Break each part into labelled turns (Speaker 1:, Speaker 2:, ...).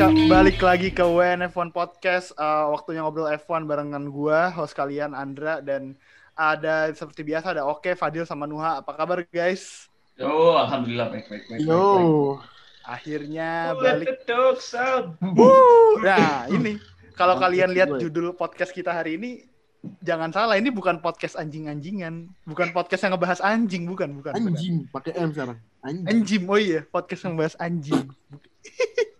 Speaker 1: balik lagi ke WNF1 Podcast. Uh, waktunya ngobrol F1 barengan gua, host kalian Andra dan ada seperti biasa ada Oke, Fadil sama Nuha. Apa kabar guys?
Speaker 2: Yo, alhamdulillah baik baik baik.
Speaker 3: Yo.
Speaker 1: Akhirnya balik.
Speaker 2: the dogs out.
Speaker 1: Nah, ini kalau kalian lihat
Speaker 3: gue.
Speaker 1: judul podcast kita hari ini jangan salah, ini bukan podcast anjing-anjingan, bukan podcast yang ngebahas anjing, bukan, bukan. bukan.
Speaker 3: Anjing pakai M sekarang. Anjing.
Speaker 1: Anjing, oh iya, podcast yang bahas anjing.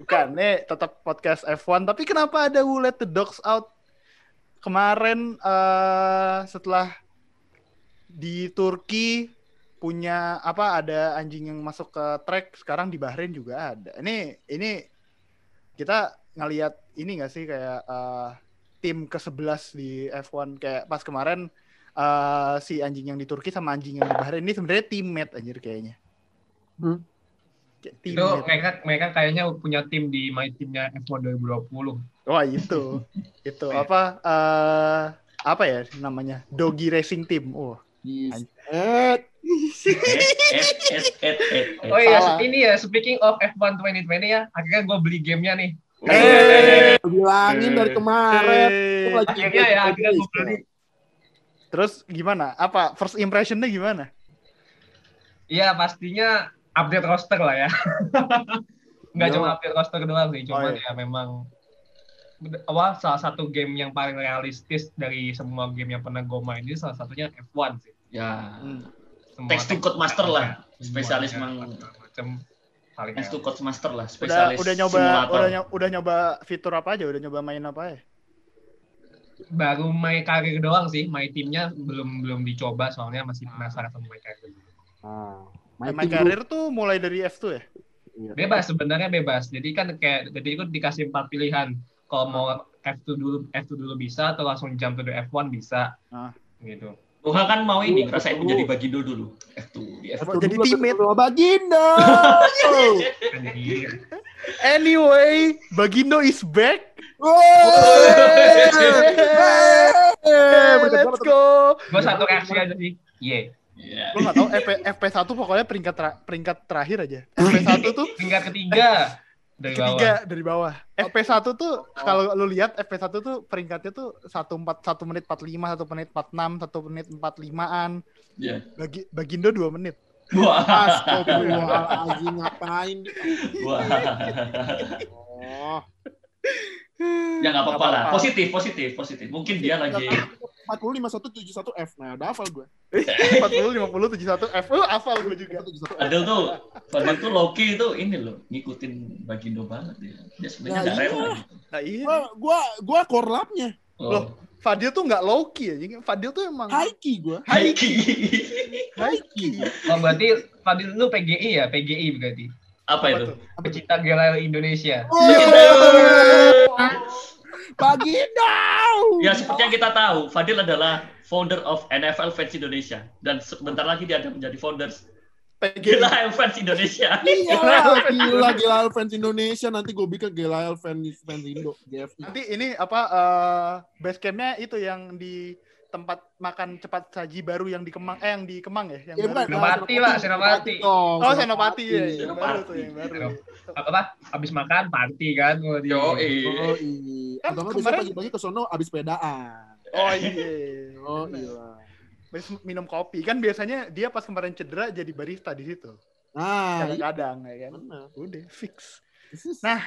Speaker 1: Bukan, nih tetap podcast F1. Tapi kenapa ada Who Let the Dogs Out kemarin eh, setelah di Turki punya apa ada anjing yang masuk ke track sekarang di Bahrain juga ada. Ini ini kita ngelihat ini gak sih kayak eh, tim ke-11 di F1 kayak pas kemarin eh, si anjing yang di Turki sama anjing yang di Bahrain ini sebenarnya teammate anjir kayaknya.
Speaker 3: Hmm.
Speaker 1: Kayak
Speaker 4: itu mereka mereka kayaknya punya tim di my timnya F1 2020
Speaker 1: Wah itu, itu apa? eh apa ya namanya? Doggy Racing Team. Oh,
Speaker 3: Yes. Eh,
Speaker 2: et.
Speaker 4: oh iya
Speaker 1: Salah.
Speaker 4: ini ya speaking of F1 2020 ya akhirnya gue beli gamenya nih
Speaker 1: Eh.
Speaker 3: gua bilangin dari kemarin.
Speaker 1: Eh,
Speaker 4: akhirnya ya akhirnya gue
Speaker 3: guys.
Speaker 4: beli
Speaker 1: Terus gimana? Apa first impressionnya gimana?
Speaker 4: Iya pastinya update roster lah ya nggak
Speaker 3: Yo.
Speaker 4: cuma update roster doang sih cuman
Speaker 1: Oh, iya.
Speaker 4: ya memang awal salah satu game yang paling realistis dari semua game yang pernah gue main ini salah satunya F1 sih
Speaker 2: Ya.
Speaker 1: Hmm.
Speaker 4: Semua
Speaker 2: Text to code master lah. Spesialis mang-
Speaker 4: macam paling
Speaker 2: Next to Coach Master lah, spesialis
Speaker 1: udah nyoba
Speaker 2: simulator.
Speaker 1: udah nyoba, udah nyoba fitur apa aja? Udah nyoba main apa ya?
Speaker 4: baru my karir doang sih my timnya belum belum dicoba soalnya masih penasaran sama my karir
Speaker 3: Ah,
Speaker 1: Main,
Speaker 3: main tim
Speaker 1: karir tuh mulai dari F2 ya?
Speaker 3: Iya.
Speaker 4: bebas sebenarnya bebas jadi kan kayak jadi itu dikasih empat pilihan kalau mau F2 dulu F2 dulu bisa atau langsung jump to the F1 bisa
Speaker 1: Ah.
Speaker 4: gitu
Speaker 2: Tuhan kan mau ini ngerasain menjadi bagindo dulu. F2 di F2.
Speaker 1: Oh, jadi
Speaker 3: Dulu
Speaker 1: teammate.
Speaker 3: ketemu Bagindo.
Speaker 1: Anyway, Bagindo is back. Let's go.
Speaker 4: gue satu reaksi aja sih iya
Speaker 2: Iya.
Speaker 1: Gue gak tau FP, FP1 pokoknya peringkat tra- peringkat terakhir aja. FP1 tuh
Speaker 4: tingkat ketiga dari bawah
Speaker 1: ketiga dari bawah. FP1 tuh kalau lu lihat FP1 tuh peringkatnya tuh 1 4 1 menit 45, 1 menit 46, 1 menit 45-an.
Speaker 2: Iya.
Speaker 1: Bagi Bagindo 2 menit.
Speaker 2: Wah.
Speaker 3: Astagfirullahaladzim ngapain?
Speaker 2: Wah.
Speaker 3: Oh,
Speaker 2: Ya nggak apa-apa lah. Positif, positif, positif. Mungkin dia lagi
Speaker 3: 40 51 71 F. Nah, udah hafal gue.
Speaker 1: 40 50 71 F. Oh, hafal gue juga.
Speaker 3: 71 F.
Speaker 2: Fadil tuh, Fadil tuh Loki itu ini loh, ngikutin Bagindo banget dia. Dia sebenarnya
Speaker 3: Nah, iya.
Speaker 2: rela gitu.
Speaker 1: Nah, iya.
Speaker 3: Gua gua gua korlapnya.
Speaker 2: Oh.
Speaker 1: Loh. Fadil tuh nggak low key ya. Fadil tuh emang
Speaker 3: key gua.
Speaker 2: Haiki.
Speaker 1: key.
Speaker 4: oh berarti Fadil lu PGI ya PGI berarti
Speaker 2: Apa itu?
Speaker 1: tuh?
Speaker 4: pecinta gila Indonesia
Speaker 3: Bagindo.
Speaker 2: Ya seperti yang kita tahu, Fadil adalah founder of NFL Fans Indonesia dan sebentar lagi dia akan menjadi founders. Gila Fans Indonesia.
Speaker 3: Iya, gila gila fans Indonesia nanti gue bikin gila fans fans Indo GFI.
Speaker 1: Nanti ini apa eh base campnya itu yang di tempat makan cepat saji baru yang di Kemang eh yang di Kemang ya yang
Speaker 3: Ya,
Speaker 1: baru.
Speaker 4: Senopati, Pak, Senopati.
Speaker 3: dong,
Speaker 1: Oh, Senopati ya, yang baru tuh yang baru.
Speaker 4: apa habis makan party kan kalau di
Speaker 3: Oh iya.
Speaker 1: Kan kemarin-
Speaker 3: pagi-pagi ke sono abis sepedaan.
Speaker 1: Oh iya.
Speaker 3: Oh iya.
Speaker 1: Habis minum kopi kan biasanya dia pas kemarin cedera jadi barista di situ.
Speaker 3: Nah, iya.
Speaker 1: Kadang-kadang ya kan.
Speaker 3: bener.
Speaker 1: Udah fix. Nah,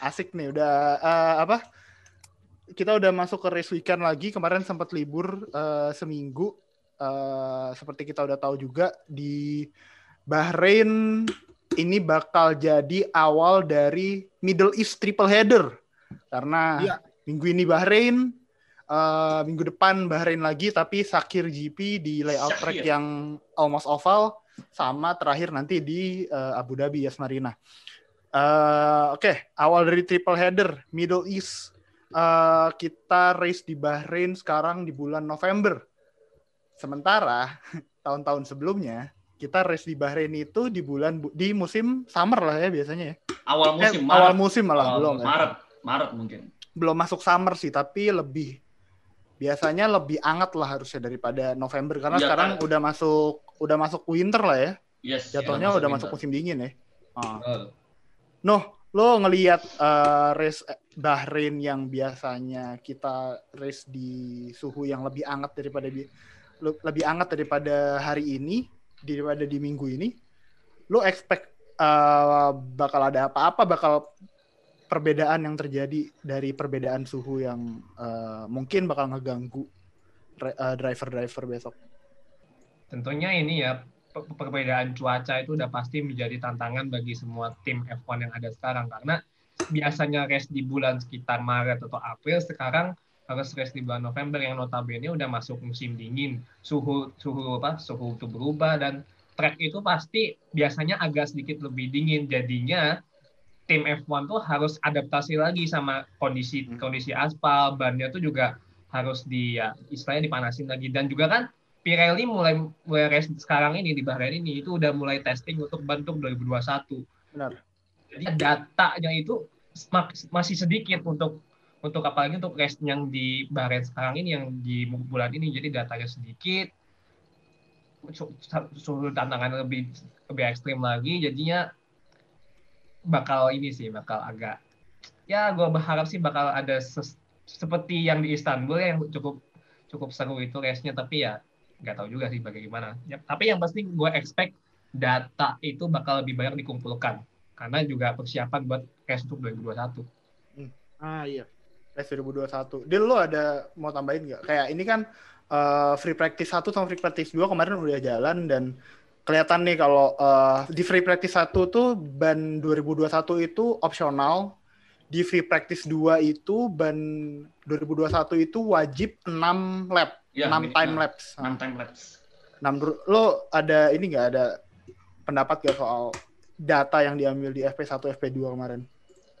Speaker 1: asik nih udah eh, apa? Kita udah masuk ke race weekend lagi. Kemarin sempat libur eh, seminggu. Eh, seperti kita udah tahu juga di Bahrain ini bakal jadi awal dari Middle East triple header. Karena
Speaker 3: Iya.
Speaker 1: minggu ini Bahrain, eh, minggu depan Bahrain lagi tapi Sakir GP di layout track
Speaker 2: Sakir.
Speaker 1: yang almost oval sama terakhir nanti di eh, Abu Dhabi Yas Marina. Eh, Oke, awal dari triple header Middle East. Eh, kita race di Bahrain sekarang di bulan November. Sementara tahun-tahun sebelumnya kita race di Bahrain itu di bulan bu- di musim summer lah ya biasanya ya.
Speaker 2: Awal
Speaker 1: Eh,
Speaker 2: musim
Speaker 1: awal
Speaker 2: Maret.
Speaker 1: musim malah
Speaker 2: Awal
Speaker 1: belum ya.
Speaker 2: Maret, Maret mungkin.
Speaker 1: Belum masuk summer sih, tapi lebih biasanya lebih anget lah harusnya daripada November karena
Speaker 2: Iya,
Speaker 1: sekarang
Speaker 2: kan.
Speaker 1: udah masuk udah masuk winter lah ya.
Speaker 2: Yes.
Speaker 1: Jatuhnya
Speaker 2: ya,
Speaker 1: udah masuk musim dingin ya. Ah.
Speaker 4: Betul.
Speaker 1: Noh, lo ngelihat eh, race Bahrain yang biasanya kita race di suhu yang lebih hangat daripada lebih hangat daripada hari ini daripada di minggu ini lo expect eh, bakal ada apa-apa bakal perbedaan yang terjadi dari perbedaan suhu yang eh, mungkin bakal ngeganggu eh, driver-driver besok?
Speaker 4: Tentunya ini ya perbedaan cuaca itu udah pasti menjadi tantangan bagi semua tim F1 yang ada sekarang. Karena biasanya race di bulan sekitar Maret atau April sekarang harus race di bulan November yang notabene udah masuk musim dingin. Suhu suhu apa suhu itu berubah dan track itu pasti biasanya agak sedikit lebih dingin. Jadinya tim F1 tuh harus adaptasi lagi sama kondisi
Speaker 1: Hmm.
Speaker 4: kondisi aspal bannya tuh juga harus di ya istilahnya dipanasin lagi. Dan juga kan Pirelli mulai mulai race sekarang ini di Bahrain ini itu udah mulai testing untuk bentuk 2021.
Speaker 1: benar.
Speaker 4: Jadi datanya itu masih sedikit untuk untuk apalagi untuk race yang di Bahrain sekarang ini yang di bulan ini. Jadi datanya sedikit. Su- suhu tantangan lebih lebih ekstrim lagi jadinya bakal ini sih bakal agak ya gue berharap sih bakal ada ses- seperti yang di Istanbul ya, yang cukup cukup seru itu race-nya. Tapi ya nggak tahu juga sih bagaimana. Ya, tapi yang pasti gue expect data itu bakal lebih banyak dikumpulkan. Karena juga persiapan buat race untuk 2021
Speaker 3: Ah iya.
Speaker 1: race 2021 Dil lo ada mau tambahin nggak? Kayak ini kan eh, free practice 1 sama free practice 2 kemarin udah jalan dan kelihatan nih kalau eh, di free practice 1 tuh ban 2021 itu opsional. Di free practice 2 itu ban 2021 itu wajib 6 lap
Speaker 2: Ya,
Speaker 1: 6
Speaker 2: minimal.
Speaker 1: time lapse
Speaker 2: 6 time lapse.
Speaker 1: Nah, menurut lo ada ini nggak ada pendapat gak soal data yang diambil di FP1, FP2 kemarin?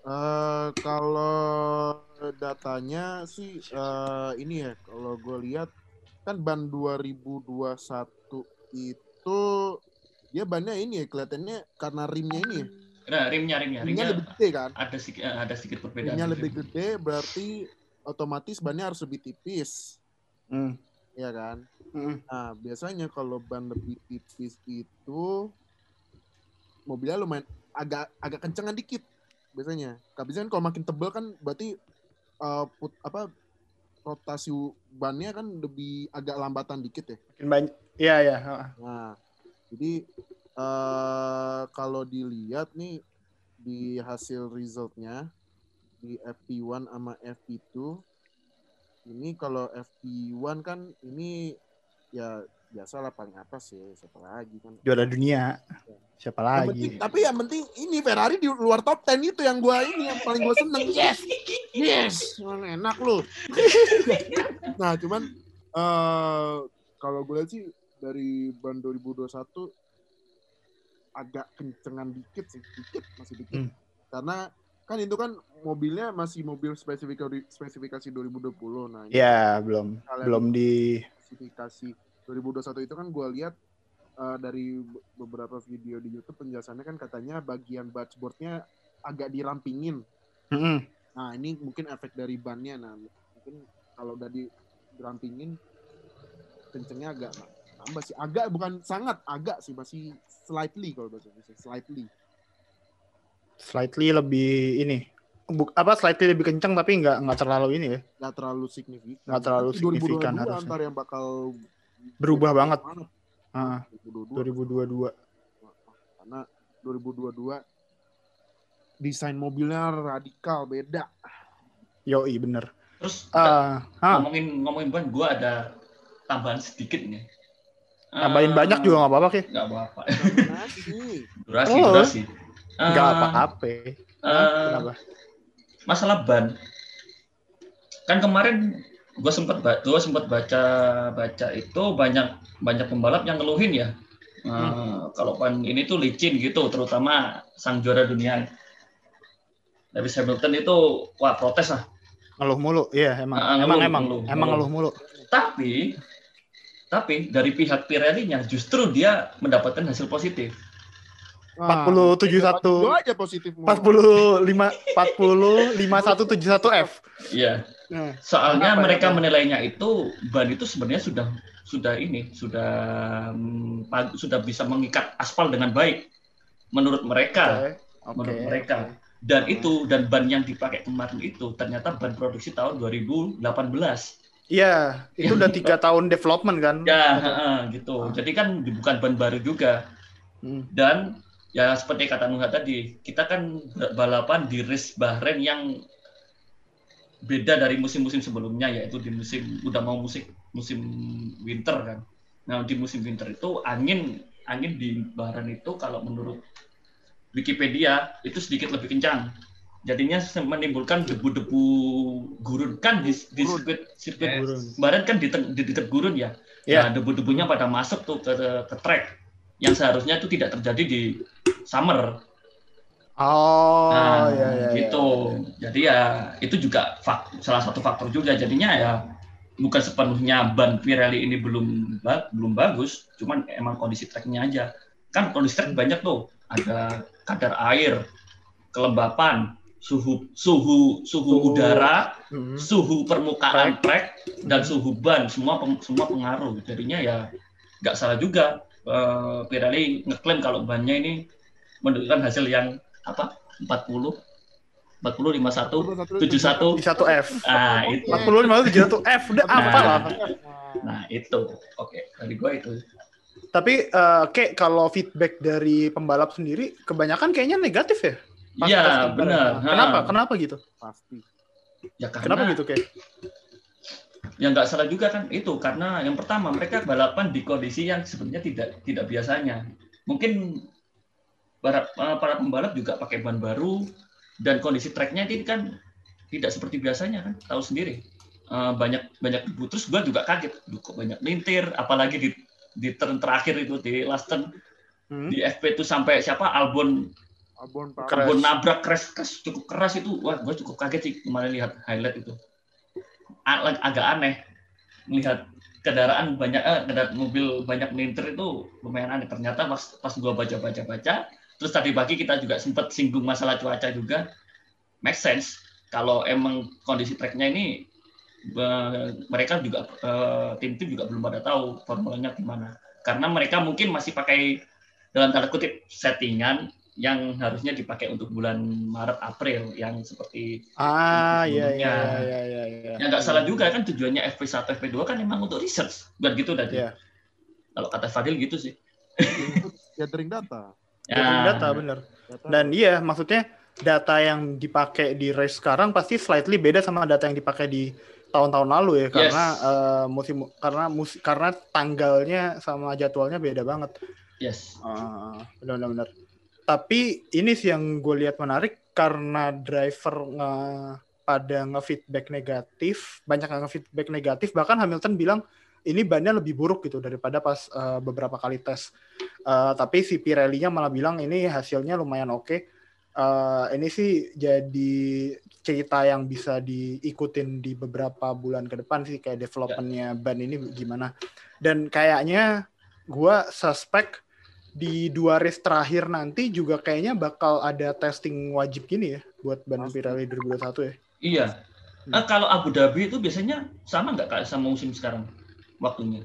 Speaker 3: Eh, kalau datanya sih eh, ini ya kalau gue lihat kan ban 2021 itu dia bannya ini ya kelihatannya karena rimnya ini ya.
Speaker 2: Nah, rimnya, rimnya,
Speaker 3: Rimnya
Speaker 2: rimnya
Speaker 3: lebih gede kan.
Speaker 2: ada sedikit, ada sedikit perbedaan.
Speaker 3: Rimnya lebih
Speaker 2: rim.
Speaker 3: gede berarti otomatis bannya harus lebih tipis.
Speaker 1: Hmm.
Speaker 3: Ya kan?
Speaker 1: Hmm.
Speaker 3: Nah, biasanya kalau ban lebih tipis itu mobilnya lumayan agak agak kencengan dikit biasanya. Kan kalau makin tebal kan berarti eh, put, apa rotasi bannya kan lebih agak lambatan dikit ya.
Speaker 1: Makin banyak. Iya, iya. heeh.
Speaker 3: Nah, jadi eh kalau dilihat nih di hasil resultnya di FP1 sama FP2 ini kalau FP1 kan ini ya biasa lah paling atas ya siapa lagi kan
Speaker 1: Juara dunia. Siapa
Speaker 3: Yang
Speaker 1: lagi?
Speaker 3: penting- tapi yang penting ini Ferrari di luar top 10 itu yang gua ini yang paling gua seneng yes yes enak lu nah cuman eh kalau gue lihat sih dari ban 2021 agak kencengan dikit sih dikit masih dikit
Speaker 1: Hmm.
Speaker 3: karena kan itu kan mobilnya masih mobil spesifikasi spesifikasi 2020 nah
Speaker 1: Ya, belum.
Speaker 3: Kalian-
Speaker 1: Belum di
Speaker 3: spesifikasi 2021 itu kan gue lihat eh, dari be- beberapa video di YouTube penjelasannya kan katanya bagian dashboardnya agak dirampingin.
Speaker 1: Mm-mm.
Speaker 3: Nah ini mungkin efek dari bannya. Nah mungkin kalau udah di- dirampingin kencengnya agak tambah sih. Agak bukan sangat agak sih masih slightly kalau bahasa Indonesia slightly.
Speaker 1: Slightly lebih ini. Buk, apa slightly lebih kencang tapi nggak nggak terlalu ini ya.
Speaker 3: Nggak terlalu signifikan.
Speaker 1: Nggak terlalu signifikan
Speaker 3: 2022
Speaker 1: harusnya.
Speaker 3: Ntar yang bakal
Speaker 1: Berubah banget.
Speaker 3: banget.
Speaker 1: Ah,
Speaker 3: 2022.
Speaker 1: 2022.
Speaker 3: karena 2022 desain mobilnya radikal beda.
Speaker 1: Yoi bener.
Speaker 2: Terus
Speaker 1: ah,
Speaker 2: ngomongin ngomongin ban, gue ada tambahan sedikit nih.
Speaker 1: tambahin
Speaker 2: Eh,
Speaker 1: banyak juga nggak apa-apa sih.
Speaker 2: Nggak apa-apa. Durasi,
Speaker 1: Oh.
Speaker 2: durasi.
Speaker 1: Nggak
Speaker 2: Eh,
Speaker 1: apa-apa.
Speaker 2: eh,
Speaker 1: Kenapa?
Speaker 2: masalah ban. Kan kemarin gue sempat gue sempat baca baca itu banyak banyak pembalap yang ngeluhin ya. Eh, Kalau ban ini tuh licin gitu, terutama sang juara dunia Lewis Hamilton itu wah protes lah.
Speaker 1: Ngeluh mulu. Iya, emang
Speaker 2: Ah,
Speaker 1: emang
Speaker 2: ngeluh,
Speaker 1: emang
Speaker 2: ngeluh,
Speaker 1: emang
Speaker 2: ngeluh.
Speaker 1: ngeluh mulu.
Speaker 2: Tapi tapi dari pihak Pirelli-nya justru dia mendapatkan hasil positif.
Speaker 3: Nah,
Speaker 1: 47-1.
Speaker 3: Dua aja positif.
Speaker 1: 45 40 5171 F.
Speaker 2: Iya.
Speaker 1: Nah,
Speaker 2: Soalnya
Speaker 1: Kenapa ya,
Speaker 2: mereka
Speaker 1: Bang?
Speaker 2: menilainya itu ban itu sebenarnya sudah sudah ini sudah mm, sudah bisa mengikat aspal dengan baik menurut mereka
Speaker 1: Oke.
Speaker 2: menurut
Speaker 1: Oke,
Speaker 2: mereka. Dan itu dan ban yang dipakai kemarin itu ternyata ban produksi tahun 2018.
Speaker 1: Iya, itu udah tiga tahun development kan?
Speaker 2: Ya, heeh, gitu. Jadi kan bukan ban baru juga.
Speaker 1: Hmm.
Speaker 2: Dan ya seperti kata Nuha tadi, kita kan balapan di race Bahrain yang beda dari musim-musim sebelumnya yaitu di musim udah mau musim musim winter kan. Nah, di musim winter itu angin angin di Bahrain itu kalau menurut Wikipedia itu sedikit lebih kencang. Jadinya menimbulkan debu-debu gurun kan di, di
Speaker 3: Gurun.
Speaker 2: sirkuit sirkuit
Speaker 4: Yes.
Speaker 2: Bahrain kan di, di dekat gurun ya.
Speaker 1: Iya.
Speaker 2: Nah, debu-debunya pada masuk tuh ke, ke track yang seharusnya itu tidak terjadi di summer.
Speaker 1: Oh,
Speaker 2: Nah,
Speaker 1: iya, iya,
Speaker 2: gitu.
Speaker 1: iya.
Speaker 2: Jadi ya itu juga fak- salah satu faktor juga. Jadinya ya bukan sepenuhnya ban Pirelli ini belum ba- belum bagus, cuman emang kondisi tracknya aja. Kan kondisi track banyak tuh. Ada kadar air, kelembapan, suhu suhu suhu
Speaker 1: Suhu.
Speaker 2: udara,
Speaker 1: Hmm.
Speaker 2: suhu permukaan track dan suhu ban semua pem- semua pengaruh. Jadinya ya nggak salah juga eh, Pirelli ngeklaim kalau bannya ini menunjukkan hasil yang apa 40 40 51 71
Speaker 1: Di satu F.
Speaker 2: ah itu
Speaker 1: 40 50 tujuh satu F udah
Speaker 2: Nah.
Speaker 1: apa lah.
Speaker 2: nah itu oke dari gua itu
Speaker 1: Tapi eh, kayak kalau feedback dari pembalap sendiri kebanyakan kayaknya negatif ya.
Speaker 2: Iya benar
Speaker 1: Kenapa? Kenapa gitu?
Speaker 3: Pasti.
Speaker 2: ya karena
Speaker 1: Kenapa gitu kayak?
Speaker 2: Yang nggak salah juga kan itu. Karena yang pertama mereka balapan di kondisi yang sebenarnya tidak tidak biasanya. Mungkin para para pembalap juga pakai ban baru dan kondisi treknya ini kan tidak seperti biasanya kan tahu sendiri. Eh, banyak banyak debu. Terus gua juga kaget Duh, kok banyak lintir apalagi di di turn terakhir itu di last turn.
Speaker 1: Hmm?
Speaker 2: di FP itu sampai siapa? Albon.
Speaker 1: Keras.
Speaker 2: Albon nabrak keras, keras cukup keras itu. Wah gua cukup kaget sih kemarin lihat highlight itu A- agak aneh. Melihat kendaraan banyak eh, kendaraan mobil banyak melintir itu lumayan aneh. Ternyata pas pas gua baca baca baca terus tadi pagi kita juga sempat singgung masalah cuaca juga. Make sense kalau emang kondisi treknya ini eh, mereka juga eh, tim-tim juga belum pada tahu formulanya gimana. Karena mereka mungkin masih pakai dalam tanda kutip settingan yang harusnya dipakai untuk bulan Maret April yang seperti
Speaker 1: Ah, iya
Speaker 2: Sebelumnya.
Speaker 1: iya iya iya iya.
Speaker 2: ya nggak salah juga kan tujuannya FP1 FP2 kan emang untuk research bukan gitu tadi
Speaker 1: Iya.
Speaker 2: kalau kata Fadil gitu sih
Speaker 3: Gathering data.
Speaker 2: ya,
Speaker 1: Gathering data bener.
Speaker 3: Data
Speaker 1: Dan iya, maksudnya data yang dipakai di race sekarang pasti slightly beda sama data yang dipakai di tahun-tahun lalu ya karena
Speaker 2: Yes.
Speaker 1: eh, musim karena musim karena tanggalnya sama jadwalnya beda banget.
Speaker 2: yes
Speaker 1: Ah, benar-benar. Tapi ini sih yang gue lihat menarik karena driver nge pada nge-feedback negatif, banyak yang nge-feedback negatif. Bahkan Hamilton bilang ini bannya lebih buruk gitu daripada pas eh, beberapa kali tes. Eh, tapi si Pirelli-nya malah bilang ini hasilnya lumayan oke. Eh, ini sih jadi cerita yang bisa diikutin di beberapa bulan ke depan sih kayak developmentnya ban ini gimana. Dan kayaknya gua suspek di dua race terakhir nanti juga kayaknya bakal ada testing wajib gini ya buat ban. Pirelli 2021 ya.
Speaker 2: iya. Nah, kalau Abu Dhabi itu biasanya sama nggak kak sama musim sekarang waktunya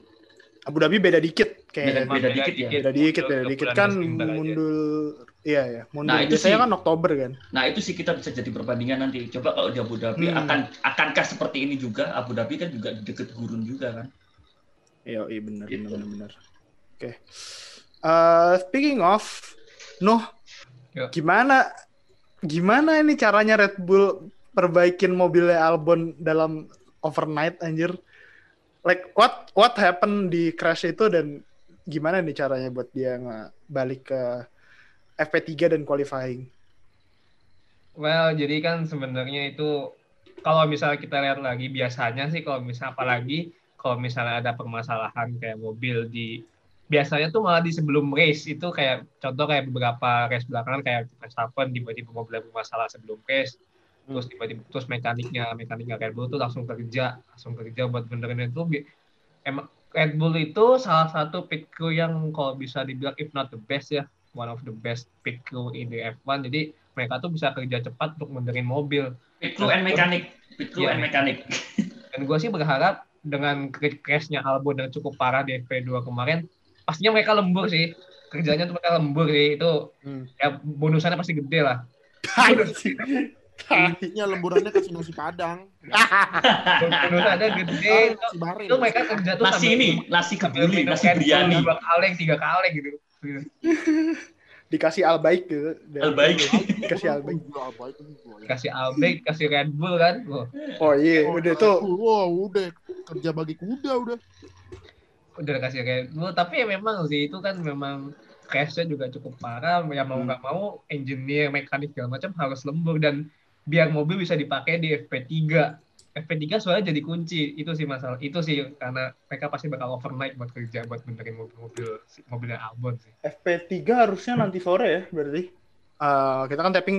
Speaker 1: Abu Dhabi beda dikit
Speaker 2: Beda-
Speaker 1: kayak
Speaker 2: beda dikit ya?
Speaker 1: beda dikit beda dikit kan mundur iya ya mundur
Speaker 2: Nah, itu
Speaker 1: biasanya
Speaker 2: sih-
Speaker 1: kan Oktober kan.
Speaker 2: nah itu sih kita bisa jadi perbandingan nanti coba kalau di Abu Dhabi
Speaker 1: Hmm.
Speaker 2: akan akankah seperti ini juga Abu Dhabi kan juga deket gurun juga kan
Speaker 1: Iya, iya benar
Speaker 2: Gitu.
Speaker 1: benar benar. Oke. Eh, speaking of Nuh,
Speaker 4: Yuk.
Speaker 1: gimana gimana ini caranya Red Bull perbaikin mobilnya Albon dalam overnight anjir? Like what what happened di crash itu dan gimana nih caranya buat dia nggak balik ke FP3 dan qualifying?
Speaker 4: Well, jadi kan sebenarnya itu kalau misalnya kita lihat lagi biasanya sih kalau misalnya apalagi kalau misalnya ada permasalahan kayak mobil di biasanya tuh malah di sebelum race itu kayak contoh kayak beberapa race belakangan kayak Verstappen tiba-tiba mobilnya bermasalah sebelum race terus tiba-tiba terus mekaniknya mekaniknya Red Bull tuh langsung kerja langsung kerja buat benerin itu emang Red Bull itu salah satu pit crew yang kalau bisa dibilang if not the best ya one of the best pit crew in the F1 jadi mereka tuh bisa kerja cepat untuk benerin mobil.
Speaker 2: Pit crew and mechanic. Pit crew
Speaker 4: Iya.
Speaker 2: and mechanic.
Speaker 4: dan gue sih berharap dengan crash-nya Albon yang cukup parah di FP2 kemarin pastinya mereka lembur sih kerjanya tuh mereka lembur sih itu
Speaker 1: Hmm.
Speaker 4: ya bonusannya pasti gede lah.
Speaker 3: Intinya lemburannya kasih nasi padang.
Speaker 4: Bonus ada gede.
Speaker 3: Bareng.
Speaker 4: Itu mereka kerja tuh
Speaker 2: Nasi ini, nasi kebuli, nasi biryani.
Speaker 4: dua kaleng, tiga kaleng gitu.
Speaker 1: Dikasih albaik gitu.
Speaker 2: Albaik.
Speaker 1: Dikasih albaik.
Speaker 3: Gila, baik ini gua ya.
Speaker 4: Kasih Albek, kasih Red Bull kan.
Speaker 1: Oh iya, udah tuh.
Speaker 3: Wah, udah kerja bagi kuda udah.
Speaker 4: Udah kasih Red Bull. Tapi ya memang sih itu kan memang crash-nya juga cukup parah. Ya mau
Speaker 1: Hmm.
Speaker 4: nggak mau engineer, mekanik segala macam harus lembur dan biar mobil bisa dipakai di FP3. FP3 soalnya jadi kunci. Itu sih masalah. Itu sih karena mereka pasti bakal overnight buat kerja buat benerin mobil-mobil mobilnya Albon sih.
Speaker 1: FP3 harusnya nanti sore ya berarti. Eh, kita kan tapping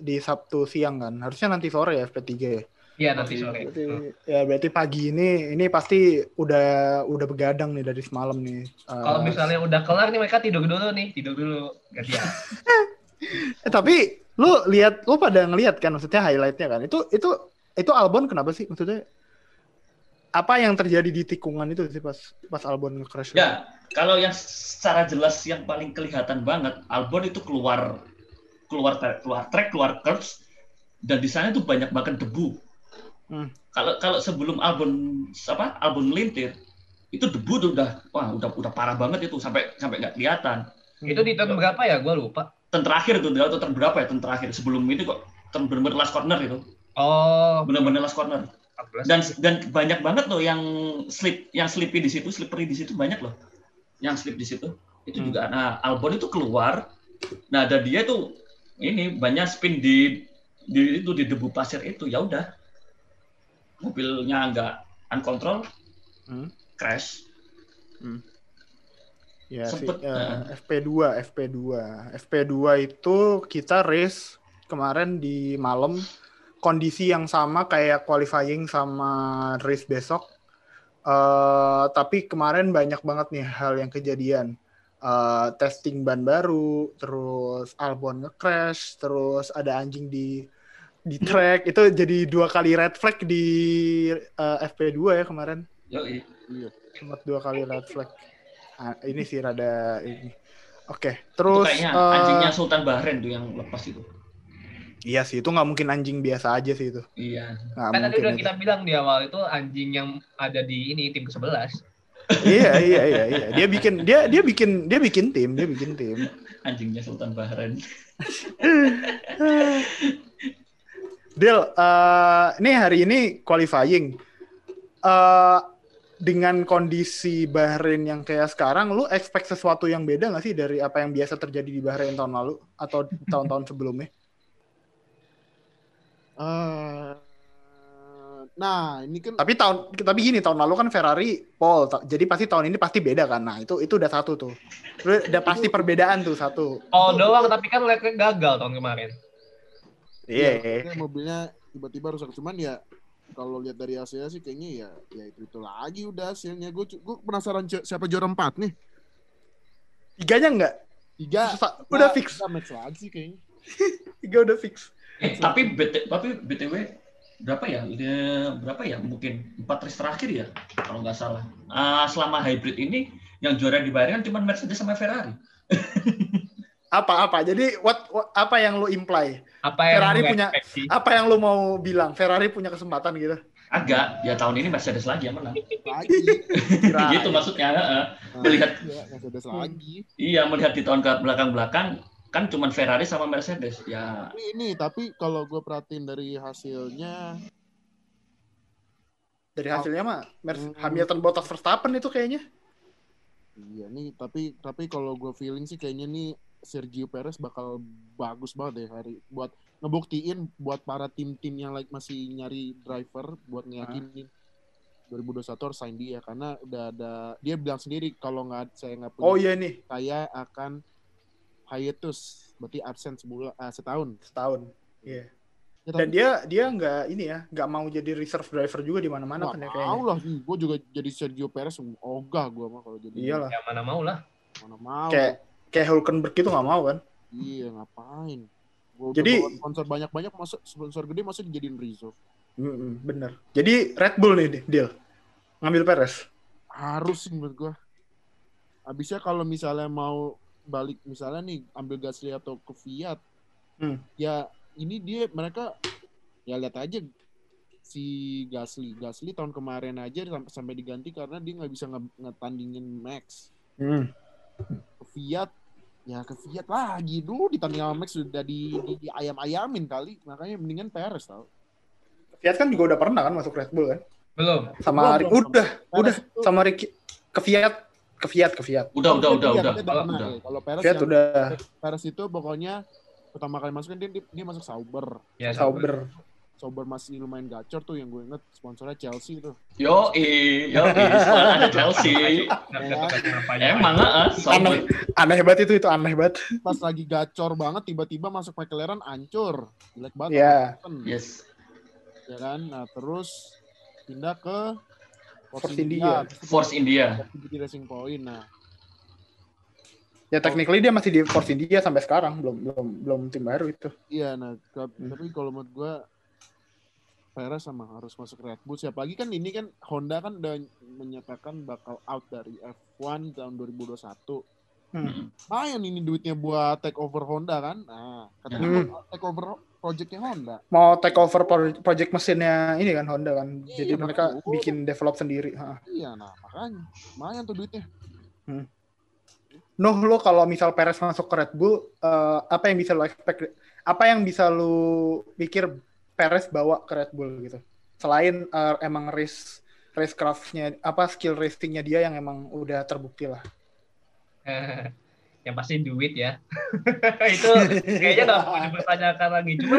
Speaker 1: di Sabtu siang kan. Harusnya nanti sore ya FP3 ya.
Speaker 4: Iya nanti sore.
Speaker 1: Berarti,
Speaker 4: Hmm.
Speaker 1: ya berarti pagi ini ini pasti udah udah begadang nih dari semalam nih. Eh,
Speaker 4: Kalau misalnya udah kelar nih mereka tidur dulu nih, tidur dulu gantian.
Speaker 1: eh, tapi lu lihat lu pada ngelihat kan maksudnya highlightnya kan. Itu itu itu Albon kenapa sih maksudnya? Apa yang terjadi di tikungan itu sih pas pas Albon nge-crash?
Speaker 2: Ya, kalau yang secara jelas yang paling kelihatan banget, Albon itu keluar keluar keluar track, keluar curves, dan di sana itu banyak banget debu.
Speaker 1: Hmm.
Speaker 2: Kalau kalau sebelum Albon apa Albon melintir, itu debu tuh udah wah udah udah parah banget itu sampai sampai nggak kelihatan.
Speaker 4: itu di turn berapa ya? Gua lupa.
Speaker 2: Turn terakhir itu atau turn berapa ya turn terakhir sebelum ini kok turn bener-bener last corner itu
Speaker 4: Oh,
Speaker 2: bener-bener last corner
Speaker 4: 14.
Speaker 2: dan dan banyak banget loh yang slip yang slippy di situ slippery di situ banyak loh yang slip di situ itu
Speaker 1: Hmm.
Speaker 2: juga nah Albon itu keluar nah ada dia tuh ini banyak spin di di itu di debu pasir itu ya udah mobilnya nggak uncontrol
Speaker 1: Hmm.
Speaker 2: crash
Speaker 1: Ya sih,
Speaker 2: Sempet,
Speaker 1: ya,
Speaker 2: eh.
Speaker 1: FP2, FP2. FP2 itu kita race kemarin di malam kondisi yang sama kayak qualifying sama race besok. Eh tapi kemarin banyak banget nih hal yang kejadian. Eh testing ban baru, terus Albon nge-crash, terus ada anjing di di track itu jadi dua kali red flag di eh, FP2 ya kemarin.
Speaker 3: Iya.
Speaker 1: sempat dua kali red flag. Ah, ini sih rada ini. Oke,
Speaker 2: itu
Speaker 1: terus
Speaker 2: kayaknya
Speaker 1: eh,
Speaker 2: anjingnya Sultan Bahrain tuh yang lepas itu
Speaker 1: iya sih itu nggak mungkin anjing biasa aja sih itu.
Speaker 2: iya
Speaker 1: Nggak
Speaker 4: Kan tadi udah
Speaker 1: itu.
Speaker 4: kita bilang di awal itu anjing yang ada di ini tim ke-11.
Speaker 1: iya iya iya iya. Dia bikin dia dia bikin dia bikin tim, dia bikin tim.
Speaker 2: anjingnya Sultan Bahrain
Speaker 1: Del, eh ini hari ini qualifying. eh dengan kondisi Bahrain yang kayak sekarang, lu expect sesuatu yang beda nggak sih dari apa yang biasa terjadi di Bahrain tahun lalu atau tahun-tahun sebelumnya?
Speaker 3: Eh, nah, ini kan
Speaker 1: Tapi tahun tapi gini tahun lalu kan Ferrari pole, jadi pasti tahun ini pasti beda kan. Nah itu itu udah satu tuh, Udah- udah pasti perbedaan tuh satu.
Speaker 4: Oh doang tapi kan Leclerc gagal tahun kemarin.
Speaker 1: Iya.
Speaker 3: maksudnya mobilnya tiba-tiba rusak cuman ya kalau lihat dari hasilnya sih kayaknya ya ya itu itu lagi udah hasilnya gue gue penasaran si- siapa juara empat nih
Speaker 1: Tiganya enggak?
Speaker 3: tiga
Speaker 1: Susah- udah
Speaker 3: Nah,
Speaker 1: fix.
Speaker 3: match lagi sih kayaknya
Speaker 1: Tiga udah fix.
Speaker 2: Eh, tapi BT, tapi BTW berapa ya? Dia- berapa ya? Mungkin empat race terakhir ya, kalau nggak salah. Ah, selama hybrid ini yang juara di kan cuma Mercedes sama Ferrari.
Speaker 1: Apa apa? Jadi what, what- apa yang lu imply?
Speaker 4: Apa yang
Speaker 1: Ferrari punya-? Apa yang lu mau bilang? Ferrari punya kesempatan gitu?
Speaker 2: Agak, ya tahun ini Mercedes lagi yang menang.
Speaker 3: lagi
Speaker 2: gitu maksudnya. heeh.
Speaker 3: Nah,
Speaker 2: Melihat-
Speaker 3: iya, Mercedes lagi
Speaker 2: Iya, melihat di tahun ke belakang-belakang kan cuma Ferrari sama Mercedes. Ya,
Speaker 3: ini, ini tapi kalau gue perhatiin dari hasilnya
Speaker 1: Dari hasilnya mah Mer-
Speaker 3: Hmm.
Speaker 1: Hamilton Bottas Verstappen itu kayaknya.
Speaker 3: iya nih tapi tapi kalau gue feeling sih kayaknya nih Sergio Perez bakal bagus banget deh hari buat ngebuktiin buat para tim-tim yang like masih nyari driver buat ngeyakinin 2021 harus sign dia karena udah ada dia bilang sendiri kalau nggak saya nggak punya
Speaker 1: Oh iya nih,
Speaker 3: saya akan hiatus berarti absen sebulan ah, setahun
Speaker 1: setahun. Iya.
Speaker 3: Ya,
Speaker 1: Dan dia dia nggak ini ya, nggak mau jadi reserve driver juga di mana-mana
Speaker 3: nggak
Speaker 1: kan ya
Speaker 3: mau
Speaker 1: kayaknya.
Speaker 3: lah gue juga jadi Sergio Perez ogah gue mah kalau jadi
Speaker 1: Iyalah.
Speaker 4: Ya mana mau lah.
Speaker 3: mana mau
Speaker 1: Kayak kayak Hulkenberg itu nggak mau kan?
Speaker 3: iya ngapain gue
Speaker 1: Jadi-
Speaker 3: sponsor banyak-banyak masuk sponsor gede masuk dijadiin reserve
Speaker 1: Mm-mm, bener. Jadi Red Bull nih deal ngambil Perez.
Speaker 3: harus sih menurut gue abisnya kalau misalnya mau balik misalnya nih ambil Gasly atau ke Fiat
Speaker 1: Hmm.
Speaker 3: ya ini dia mereka ya lihat aja si Gasly Gasly tahun kemarin aja sampai diganti karena dia nggak bisa nge- ngetandingin Max
Speaker 1: Hmm.
Speaker 3: Fiat ya ke Fiat lagi dulu ditanding sama Max sudah di, di, di ayam-ayamin kali makanya mendingan Perez tau
Speaker 1: Fiat kan juga udah pernah kan masuk Red Bull kan?
Speaker 4: Belum.
Speaker 1: Sama
Speaker 3: Belum, belum.
Speaker 1: udah, udah
Speaker 3: itu-
Speaker 1: sama Ricky ke Fiat, ke Fiat, ke Fiat.
Speaker 2: Udah, udah, udah, udah.
Speaker 3: udah kalau Perez
Speaker 1: Fiat
Speaker 3: yang-
Speaker 1: udah
Speaker 3: Perez itu pokoknya pertama kali masuk kan dia, dia, dia masuk Sauber
Speaker 4: Ya,
Speaker 1: Sauber.
Speaker 3: Sauber masih lumayan gacor tuh yang gue inget sponsornya Chelsea tuh
Speaker 2: Yo, yo, sekolah ada Chelsea.
Speaker 4: Ya.
Speaker 2: Emang ah,
Speaker 1: Aneh, aneh banget itu, itu aneh banget.
Speaker 3: pas lagi gacor banget tiba-tiba masuk McLaren ancur jelek banget
Speaker 1: Iya.
Speaker 3: Hamilton,
Speaker 2: Yes.
Speaker 3: ya kan nah terus pindah ke
Speaker 1: Force India.
Speaker 2: Force India.
Speaker 3: Force India Racing Point nah
Speaker 1: Ya technically dia masih di Force India sampai sekarang, belum belum belum tim baru itu.
Speaker 3: iya nah ke-
Speaker 1: Hmm.
Speaker 3: tapi kalau menurut gue Perez sama harus masuk Red Bull siapa lagi kan ini kan Honda kan udah menyatakan bakal out dari F1 tahun 2021
Speaker 1: Hmm.
Speaker 3: lumayan ini duitnya buat take over Honda kan nah katanya
Speaker 1: Hmm.
Speaker 3: mau take over projectnya Honda
Speaker 1: Mau take over pro- project mesinnya ini kan Honda kan.
Speaker 3: Iya,
Speaker 1: Jadi mereka
Speaker 3: makanya.
Speaker 1: bikin develop sendiri. Ha.
Speaker 3: iya nah makanya lumayan tuh duitnya
Speaker 1: Nuh lo kalau misal Perez masuk ke Red Bull, eh, apa yang bisa lo expect? Apa yang bisa lo pikir Perez bawa ke Red Bull gitu? Selain eh, emang race racecraftnya, apa skill racingnya dia yang emang udah terbukti lah.
Speaker 4: yang pasti duit ya. itu kayaknya nggak perlu dipertanyakan lagi. Cuma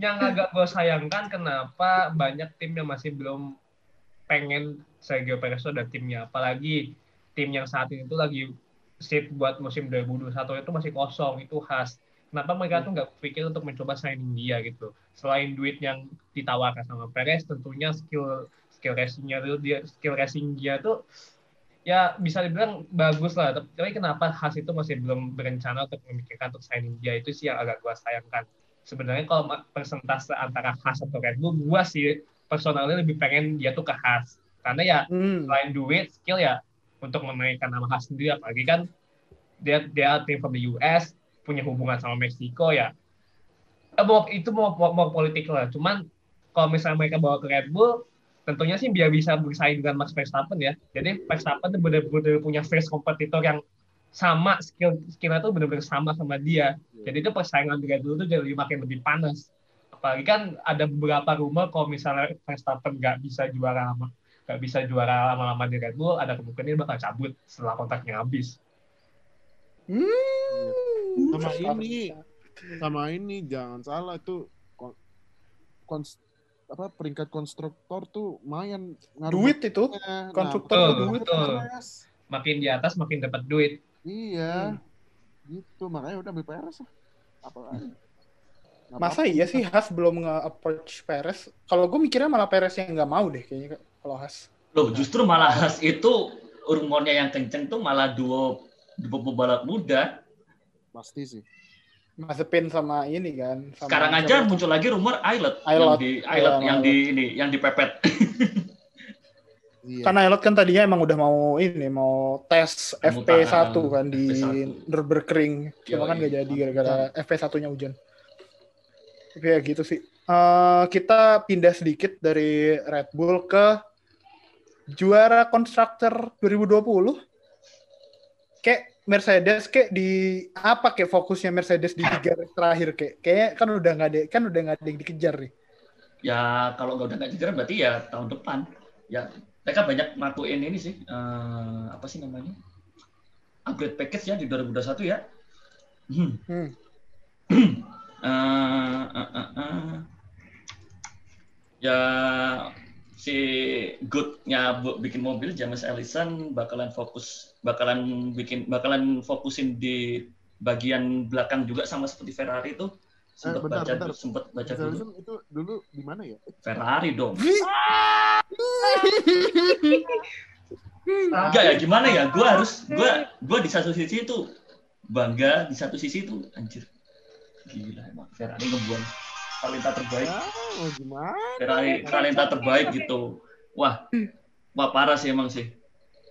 Speaker 4: yang agak gue sayangkan kenapa banyak tim yang masih belum pengen Sergio Perez itu ada timnya. Apalagi tim yang saat ini tuh lagi seat buat musim 2021 itu masih kosong, itu khas. Kenapa mereka tuh nggak pikir untuk mencoba signing dia gitu? Selain duit yang ditawarkan sama Perez, tentunya skill skill racingnya tuh dia skill racing dia tuh ya bisa dibilang bagus lah. Tapi tapi kenapa Haas itu masih belum berencana untuk memikirkan untuk signing dia itu sih yang agak gua sayangkan. Sebenarnya kalau persentase antara Haas atau Red Bull, gua sih personalnya lebih pengen dia tuh ke Haas. Karena ya
Speaker 1: Hmm.
Speaker 4: selain duit, skill ya untuk menaikkan nama Haas sendiri apalagi kan dia dia tim from the US punya hubungan sama Meksiko ya. Eh, itu mau, mau, mau politik lah. Cuman kalau misalnya mereka bawa ke Red Bull, tentunya sih biar bisa bersaing dengan Max Verstappen ya. Jadi Verstappen tuh benar-benar punya face kompetitor yang sama skill skillnya tuh benar-benar sama sama dia. Jadi itu persaingan di Red Bull tuh jadi makin lebih panas. Apalagi kan ada beberapa rumor kalau misalnya Verstappen nggak bisa juara lama, nggak bisa juara lama-lama di Red Bull, ada kemungkinan bakal cabut setelah kontraknya habis.
Speaker 1: Hmm.
Speaker 3: Sama ini sama ini jangan salah itu kon- kons- apa peringkat konstruktor tuh lumayan ngaruh
Speaker 1: Duit itu.
Speaker 3: bangetnya. Nah,
Speaker 1: konstruktor
Speaker 4: tuh
Speaker 3: betul,
Speaker 4: duit,
Speaker 3: betul.
Speaker 4: Makin di atas makin dapat duit.
Speaker 3: iya gitu makanya udah BPRS lah apa lagi
Speaker 1: Masa
Speaker 3: apa-apa.
Speaker 1: iya sih Haas belum nge-approach Perez? Kalau gue mikirnya malah Perez yang nggak mau deh kayaknya kalau Haas.
Speaker 2: Loh, justru malah Haas itu rumornya yang kenceng tuh malah duo duo pebalap muda.
Speaker 3: Pasti sih
Speaker 1: Mazepin sama ini kan. Sama
Speaker 2: Sekarang aja muncul lagi rumor Islet yang
Speaker 1: Islet.
Speaker 2: di Islet
Speaker 1: Iya,
Speaker 2: yang di ini yang dipepet.
Speaker 3: iya
Speaker 1: Karena Elot kan tadinya emang udah mau ini mau tes
Speaker 2: Mau
Speaker 1: FP1
Speaker 2: tahan,
Speaker 1: kan di
Speaker 2: FP1.
Speaker 1: Nürburgring. Cuma kan gak jadi gara-gara FP1-nya hujan. Tapi ya gitu sih. Eh, kita pindah sedikit dari Red Bull ke juara konstruktor 2020. Kayak Mercedes kayak di apa kayak fokusnya Mercedes di tiga terakhir kayak kayak kan udah nggak ada kan udah nggak ada yang dikejar nih.
Speaker 2: ya kalau nggak udah nggak kejar berarti ya tahun depan. Ya mereka banyak ngelakuin ini sih eh, apa sih namanya upgrade package ya di 2021 ya. Hmm.
Speaker 1: Hmm.
Speaker 2: Eh, eh, eh, eh. Ya si good-nya bikin mobil James Ellison bakalan fokus bakalan bikin bakalan fokusin di bagian belakang juga sama seperti Ferrari tuh. Sempat
Speaker 3: bentar,
Speaker 2: baca
Speaker 3: bentar.
Speaker 2: sempat baca dulu.
Speaker 3: Itu dulu di mana ya?
Speaker 2: Ferrari dong. Enggak ya gimana ya? Gue harus gue gue di satu sisi itu bangga di satu sisi itu anjir. Gila emang Ferrari ngebuang talenta terbaik.
Speaker 3: Ya mau gimana
Speaker 2: talenta terbaik gitu. Wah wah parah sih emang sih.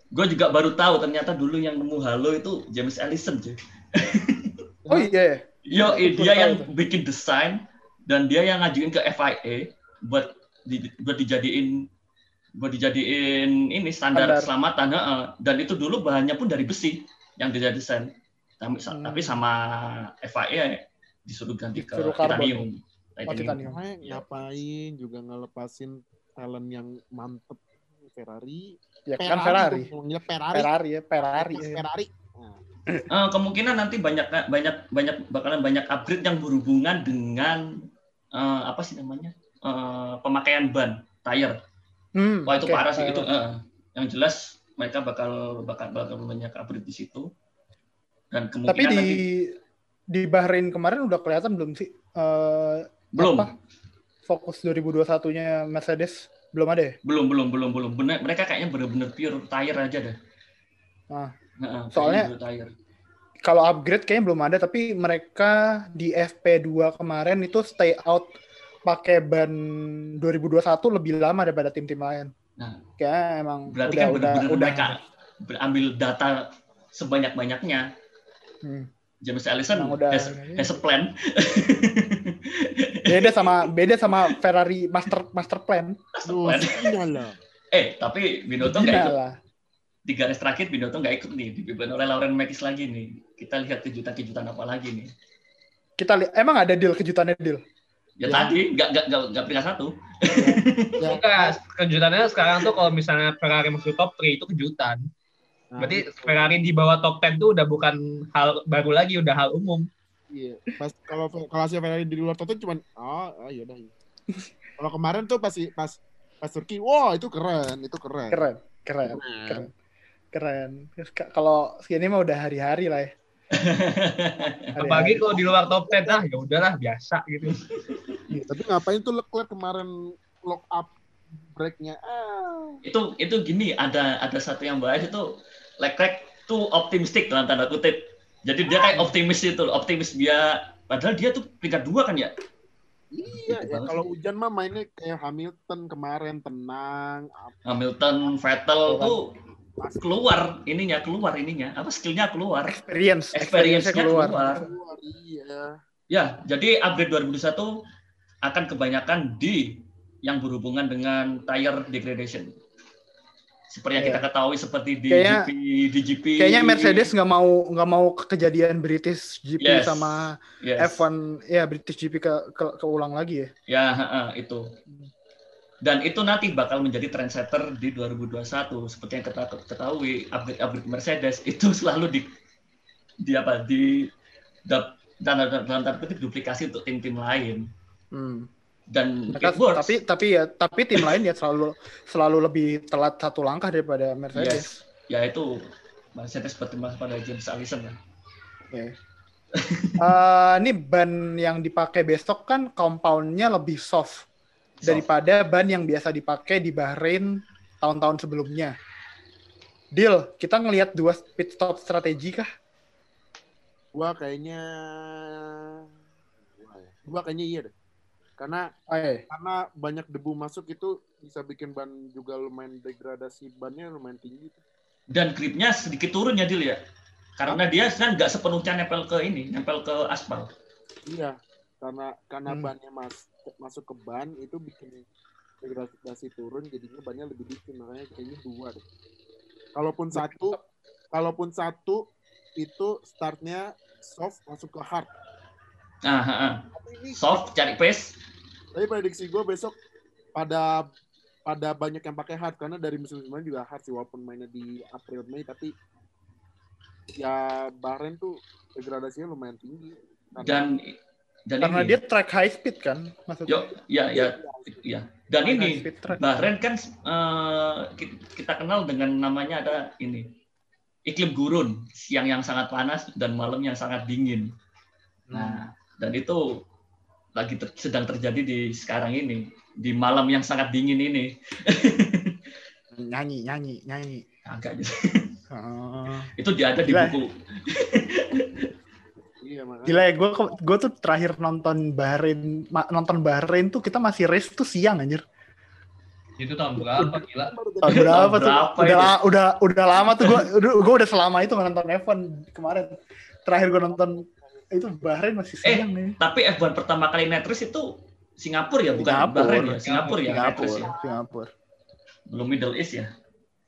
Speaker 2: Gue juga baru tahu ternyata dulu yang nemu halo itu James Ellison cuy.
Speaker 1: Oh iya. ya?
Speaker 2: yo dia yang bikin desain dan dia yang ngajuin ke FIA buat di, buat dijadiin buat dijadiin ini standar,
Speaker 1: Standar.
Speaker 2: keselamatan dan itu dulu bahannya pun dari besi yang dia desain. Tapi,
Speaker 1: Hmm.
Speaker 2: tapi sama FIA disuruh ganti ke
Speaker 1: Disuruh
Speaker 2: titanium
Speaker 1: Oh, titanium.
Speaker 2: Iya.
Speaker 3: ngapain juga ngelepasin talent yang mantep Ferrari.
Speaker 1: Ya kan Ferrari.
Speaker 3: dong, ngomongnya Ferrari.
Speaker 1: Ferrari ya, Ferrari.
Speaker 3: Lepas
Speaker 1: ya.
Speaker 3: Ferrari. Nah,
Speaker 2: Eh, kemungkinan nanti banyak banyak banyak bakalan banyak upgrade yang berhubungan dengan eh, apa sih namanya Eh, pemakaian ban tire
Speaker 1: Hmm,
Speaker 2: wah itu
Speaker 1: oke.
Speaker 2: parah sih itu eh, yang jelas mereka bakal bakal bakal banyak upgrade di situ dan kemungkinan
Speaker 1: Tapi di
Speaker 2: nanti
Speaker 1: di Bahrain kemarin udah kelihatan belum sih eh,
Speaker 2: belum
Speaker 1: apa? fokus 2021-nya Mercedes belum ada ya?
Speaker 2: belum belum belum belum bener mereka kayaknya bener-bener pure tire aja deh
Speaker 1: Ah.
Speaker 2: Heeh,
Speaker 1: Soalnya-
Speaker 2: tire.
Speaker 1: Kalau upgrade kayaknya belum ada, tapi mereka di FP2 kemarin itu stay out pakai ban 2021 lebih lama daripada tim-tim lain.
Speaker 2: Nah.
Speaker 1: Kayaknya emang
Speaker 2: berarti
Speaker 1: udah
Speaker 2: kan
Speaker 1: udah
Speaker 2: bener-bener
Speaker 1: udah
Speaker 2: mereka berambil data sebanyak-banyaknya
Speaker 1: Hmm.
Speaker 2: James Allison
Speaker 1: Emang udah-
Speaker 2: has, has a plan
Speaker 1: beda sama beda sama Ferrari master master plan.
Speaker 3: Duh, sinyal lah.
Speaker 2: eh tapi Binotto nggak ikut
Speaker 1: lah.
Speaker 2: di garis terakhir Binotto nggak ikut nih dipimpin oleh Lauren Makis lagi nih kita lihat kejutan-kejutan apa lagi nih
Speaker 1: Kita lihat emang ada deal kejutannya deal.
Speaker 2: ya,
Speaker 3: Ya.
Speaker 2: tadi nggak nggak nggak nggak peringkat satu
Speaker 3: Ya,
Speaker 4: Enggak, kejutannya sekarang tuh kalau misalnya Ferrari masuk top 3 itu kejutan.
Speaker 3: Nah,
Speaker 4: Berarti
Speaker 3: itu.
Speaker 4: Ferrari di bawah top 10 tuh udah bukan hal baru lagi, udah hal umum.
Speaker 3: Iya. Pas kalau kalau hasil Ferrari di luar total cuman oh, oh iya dah. kalau kemarin tuh pas pas pas Turki, wah itu keren, itu keren.
Speaker 1: Keren, keren, keren. Keren. Terus ka- Kalau segini mah udah hari-hari lah ya. Hari-hari.
Speaker 4: Apalagi kalau di luar top 10, ah ya udahlah biasa gitu.
Speaker 3: Iya, Tapi ngapain tuh Leclerc kemarin lock up breaknya? Ah.
Speaker 2: itu itu gini ada ada satu yang bahas itu Leclerc tuh optimistik dalam tanda kutip jadi dia kayak optimis itu optimis dia padahal dia tuh peringkat dua kan ya
Speaker 3: Iya, ya kalau hujan mah mainnya kayak Hamilton kemarin tenang.
Speaker 2: Hamilton Vettel tuh keluar ininya keluar ininya apa skillnya keluar
Speaker 1: experience, keluar.
Speaker 2: keluar.
Speaker 3: Keluar, iya.
Speaker 2: Ya, jadi upgrade 2021 akan kebanyakan di yang berhubungan dengan tire degradation. Seperti yang
Speaker 1: Iya.
Speaker 2: kita ketahui seperti di
Speaker 1: Kayaknya-
Speaker 2: GP di GP.
Speaker 1: Kayaknya Mercedes nggak mau nggak mau ke kejadian British GP
Speaker 2: Yes.
Speaker 1: sama
Speaker 2: Yes.
Speaker 1: F1 ya British GP ke, ke keulang lagi ya.
Speaker 2: Ya, itu. Dan itu nanti bakal menjadi trendsetter di 2021. Seperti yang kita ketahui, upgrade-upgrade Mercedes itu selalu di di apa di dap- dalam dalam tanda kutip duplikasi untuk tim-tim lain.
Speaker 1: Hmm.
Speaker 2: Dan
Speaker 1: Mereka,
Speaker 2: it works.
Speaker 1: tapi tapi ya tapi tim lain ya selalu selalu lebih telat satu langkah daripada Mercedes.
Speaker 2: ya itu Mercedes berterima pada James Allison lah.
Speaker 1: Oke. Eh, ini ban yang dipakai besok kan compoundnya lebih soft daripada ban yang biasa dipakai di Bahrain tahun-tahun sebelumnya. Deal, kita ngelihat dua pit stop strategi kah?
Speaker 3: Gua kayaknya gua ya. Gua kayaknya iya deh. Karena
Speaker 1: Oh, iya.
Speaker 3: karena banyak debu masuk itu bisa bikin ban juga lumayan degradasi bannya lumayan tinggi.
Speaker 2: Dan gripnya sedikit turun ya Dil ya. Karena dia kan nggak sepenuhnya nempel ke ini, nempel ke aspal.
Speaker 3: Iya, karena karena
Speaker 1: Hmm.
Speaker 3: bannya mas, masuk ke ban itu bikin degradasi turun jadinya bannya lebih dikit makanya kayaknya dua deh. Kalaupun satu, kalaupun satu itu startnya soft masuk ke hard.
Speaker 2: Nah, ha, ha.
Speaker 3: Tapi ini
Speaker 2: soft cari pace.
Speaker 3: Tapi prediksi gue besok pada pada banyak yang pakai hard karena dari musim sebelumnya juga hard sih walaupun mainnya di April Mei tapi ya Bahrain tuh degradasinya lumayan tinggi. Karena-
Speaker 2: Dan dan
Speaker 1: Karena
Speaker 2: ini,
Speaker 1: dia track high speed kan maksudnya.
Speaker 2: yo, ya ya ya. Dan
Speaker 1: High
Speaker 2: ini. Bahrain kan ki- kita kenal dengan namanya ada ini iklim gurun, siang yang sangat panas dan malam yang sangat dingin. Nah, dan itu lagi ter- sedang terjadi di sekarang ini, di malam yang sangat dingin ini.
Speaker 1: Nyanyi, nyanyi, nyanyi.
Speaker 2: Agak gitu.
Speaker 1: Oh.
Speaker 2: itu dia ada di
Speaker 1: Gila.
Speaker 2: buku.
Speaker 3: Iya makanya.
Speaker 1: Gila ya, gue gue tuh terakhir nonton Bahrain nonton Bahrain tuh kita masih race tuh siang anjir.
Speaker 4: Itu tahun berapa gila?
Speaker 1: Tahun berapa tuh?
Speaker 2: Berapa
Speaker 1: Udah, la- udah udah lama tuh gue gue udah selama itu nonton F1 kemarin. Terakhir gue nonton itu Bahrain masih
Speaker 2: Eh,
Speaker 1: siang nih.
Speaker 2: Tapi F1 pertama kali race itu Singapura ya, bukan
Speaker 1: Singapura.
Speaker 2: Bahrain ya? Singapura ya, night race
Speaker 1: Singapura,
Speaker 2: ya.
Speaker 1: Singapura.
Speaker 2: Belum Middle East ya.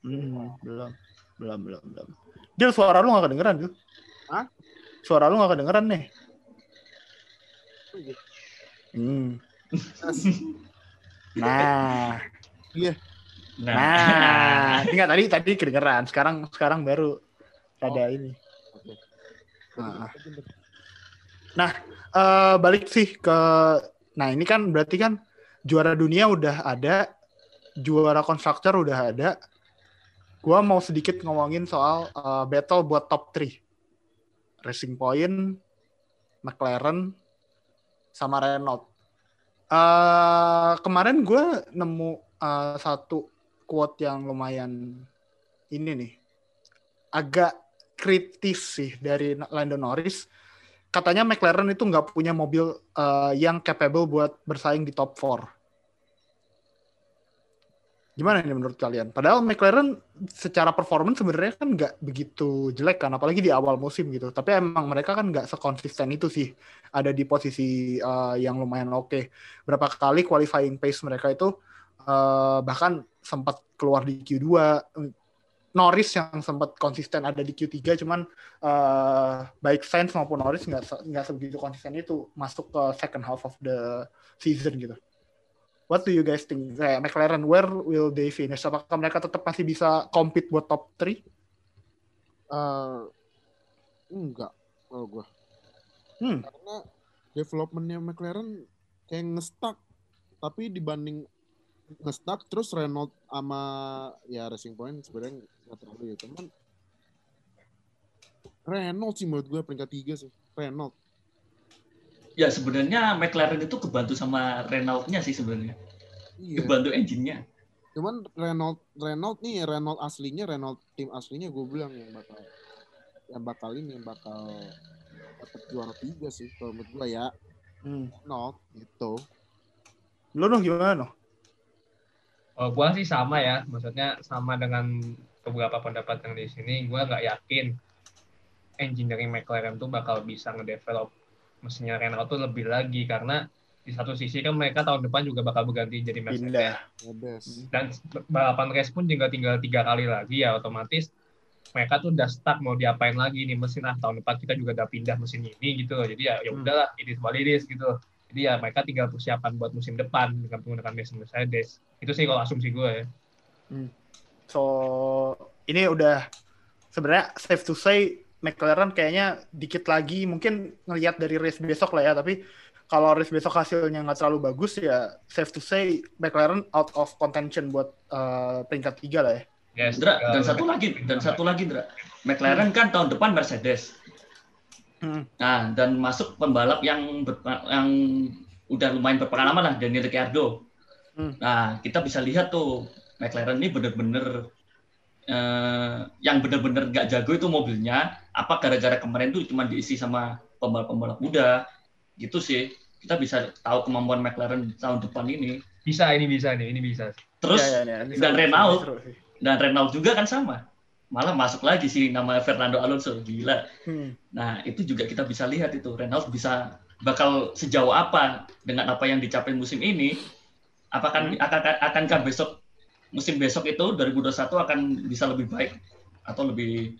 Speaker 1: Hmm, belum, belum, belum, belum. Dia suara lu gak kedengeran, Gil?
Speaker 3: Hah?
Speaker 1: Suara lu gak kedengeran nih.
Speaker 3: Iya.
Speaker 1: Hmm. Nah,
Speaker 2: Nah,
Speaker 1: nah, enggak tadi tadi kedengeran. Sekarang sekarang baru ada ini.
Speaker 3: Oke.
Speaker 1: Nah. Eh balik sih ke nah ini kan berarti kan juara dunia udah ada, juara konstruktor udah ada. Gua mau sedikit ngomongin soal eh, battle buat top 3. Racing Point, McLaren, sama Renault. Eh kemarin gue nemu eh, satu quote yang lumayan ini nih, agak kritis sih dari Lando Norris. Katanya McLaren itu nggak punya mobil eh, yang capable buat bersaing di top 4. Gimana ini menurut kalian? Padahal McLaren secara performance sebenarnya kan nggak begitu jelek kan, apalagi di awal musim gitu. Tapi emang mereka kan nggak sekonsisten itu sih, ada di posisi uh, yang lumayan oke. Berapa kali qualifying pace mereka itu uh, bahkan sempat keluar di Q2. Norris yang sempat konsisten ada di Q3, cuman uh, baik Sainz maupun Norris nggak se- nggak sebegitu konsisten itu masuk ke second half of the season gitu. What do you guys think? Kayak McLaren, where will they finish? Apakah mereka tetap masih bisa compete buat top 3?
Speaker 3: Eh, enggak kalau gua.
Speaker 1: Hmm.
Speaker 3: Karena developmentnya McLaren kayak ngestak. Tapi dibanding ngestak terus Renault sama ya Racing Point sebenarnya nggak terlalu ya cuman Renault sih menurut gue peringkat tiga sih Renault
Speaker 2: ya sebenarnya McLaren itu kebantu sama Renault-nya sih sebenarnya.
Speaker 3: iya
Speaker 2: Kebantu engine-nya.
Speaker 3: cuman Renault Renault nih Renault aslinya Renault tim aslinya gue bilang yang bakal yang bakal ini yang bakal dapat juara tiga sih kalau menurut gue ya
Speaker 1: Hmm.
Speaker 3: Renault gitu
Speaker 1: Lo noh gimana noh?
Speaker 4: Oh, gua sih sama ya, maksudnya sama dengan beberapa pendapat yang di sini, gua nggak yakin engineering McLaren tuh bakal bisa ngedevelop mesinnya Renault tuh lebih lagi. Karena di satu sisi kan mereka tahun depan juga bakal berganti jadi Mercedes. Dan balapan race pun juga tinggal tiga kali lagi ya. Otomatis mereka tuh udah stuck mau diapain lagi nih mesin. Ah tahun depan kita juga udah pindah mesin ini gitu loh. Jadi ya ya
Speaker 1: Hmm.
Speaker 4: udahlah ini what it is gitu jadi ya mereka tinggal persiapan buat musim depan dengan menggunakan mesin Mercedes itu sih kalau asumsi gue ya
Speaker 1: So ini udah sebenarnya safe to say McLaren kayaknya dikit lagi mungkin ngelihat dari race besok lah ya tapi kalau race besok hasilnya nggak terlalu bagus ya safe to say McLaren out of contention buat uh, peringkat tiga lah ya.
Speaker 4: Yes,
Speaker 2: Dra, dan satu lagi, dan satu lagi, Dra. McLaren kan tahun depan Mercedes.
Speaker 1: Hmm.
Speaker 2: Nah, dan masuk pembalap yang ber- yang udah lumayan berpengalaman lah, Daniel Ricciardo.
Speaker 1: Hmm.
Speaker 2: Nah, kita bisa lihat tuh McLaren ini bener-bener eh, yang bener-bener nggak jago itu mobilnya. Apa gara-gara kemarin tuh cuma diisi sama pembalap-pembalap muda, gitu sih. Kita bisa tahu kemampuan McLaren tahun depan ini.
Speaker 4: bisa ini bisa nih ini bisa
Speaker 2: Terus
Speaker 1: Ya, ya, ya. Ini
Speaker 2: dan Renault. dan Renault juga kan sama. Malah masuk lagi sih nama Fernando Alonso, gila.
Speaker 1: Hmm.
Speaker 2: Nah, itu juga kita bisa lihat itu Renault bisa bakal sejauh apa dengan apa yang dicapai musim ini. Apakah akan akankah besok musim besok itu 2021 akan bisa lebih baik atau lebih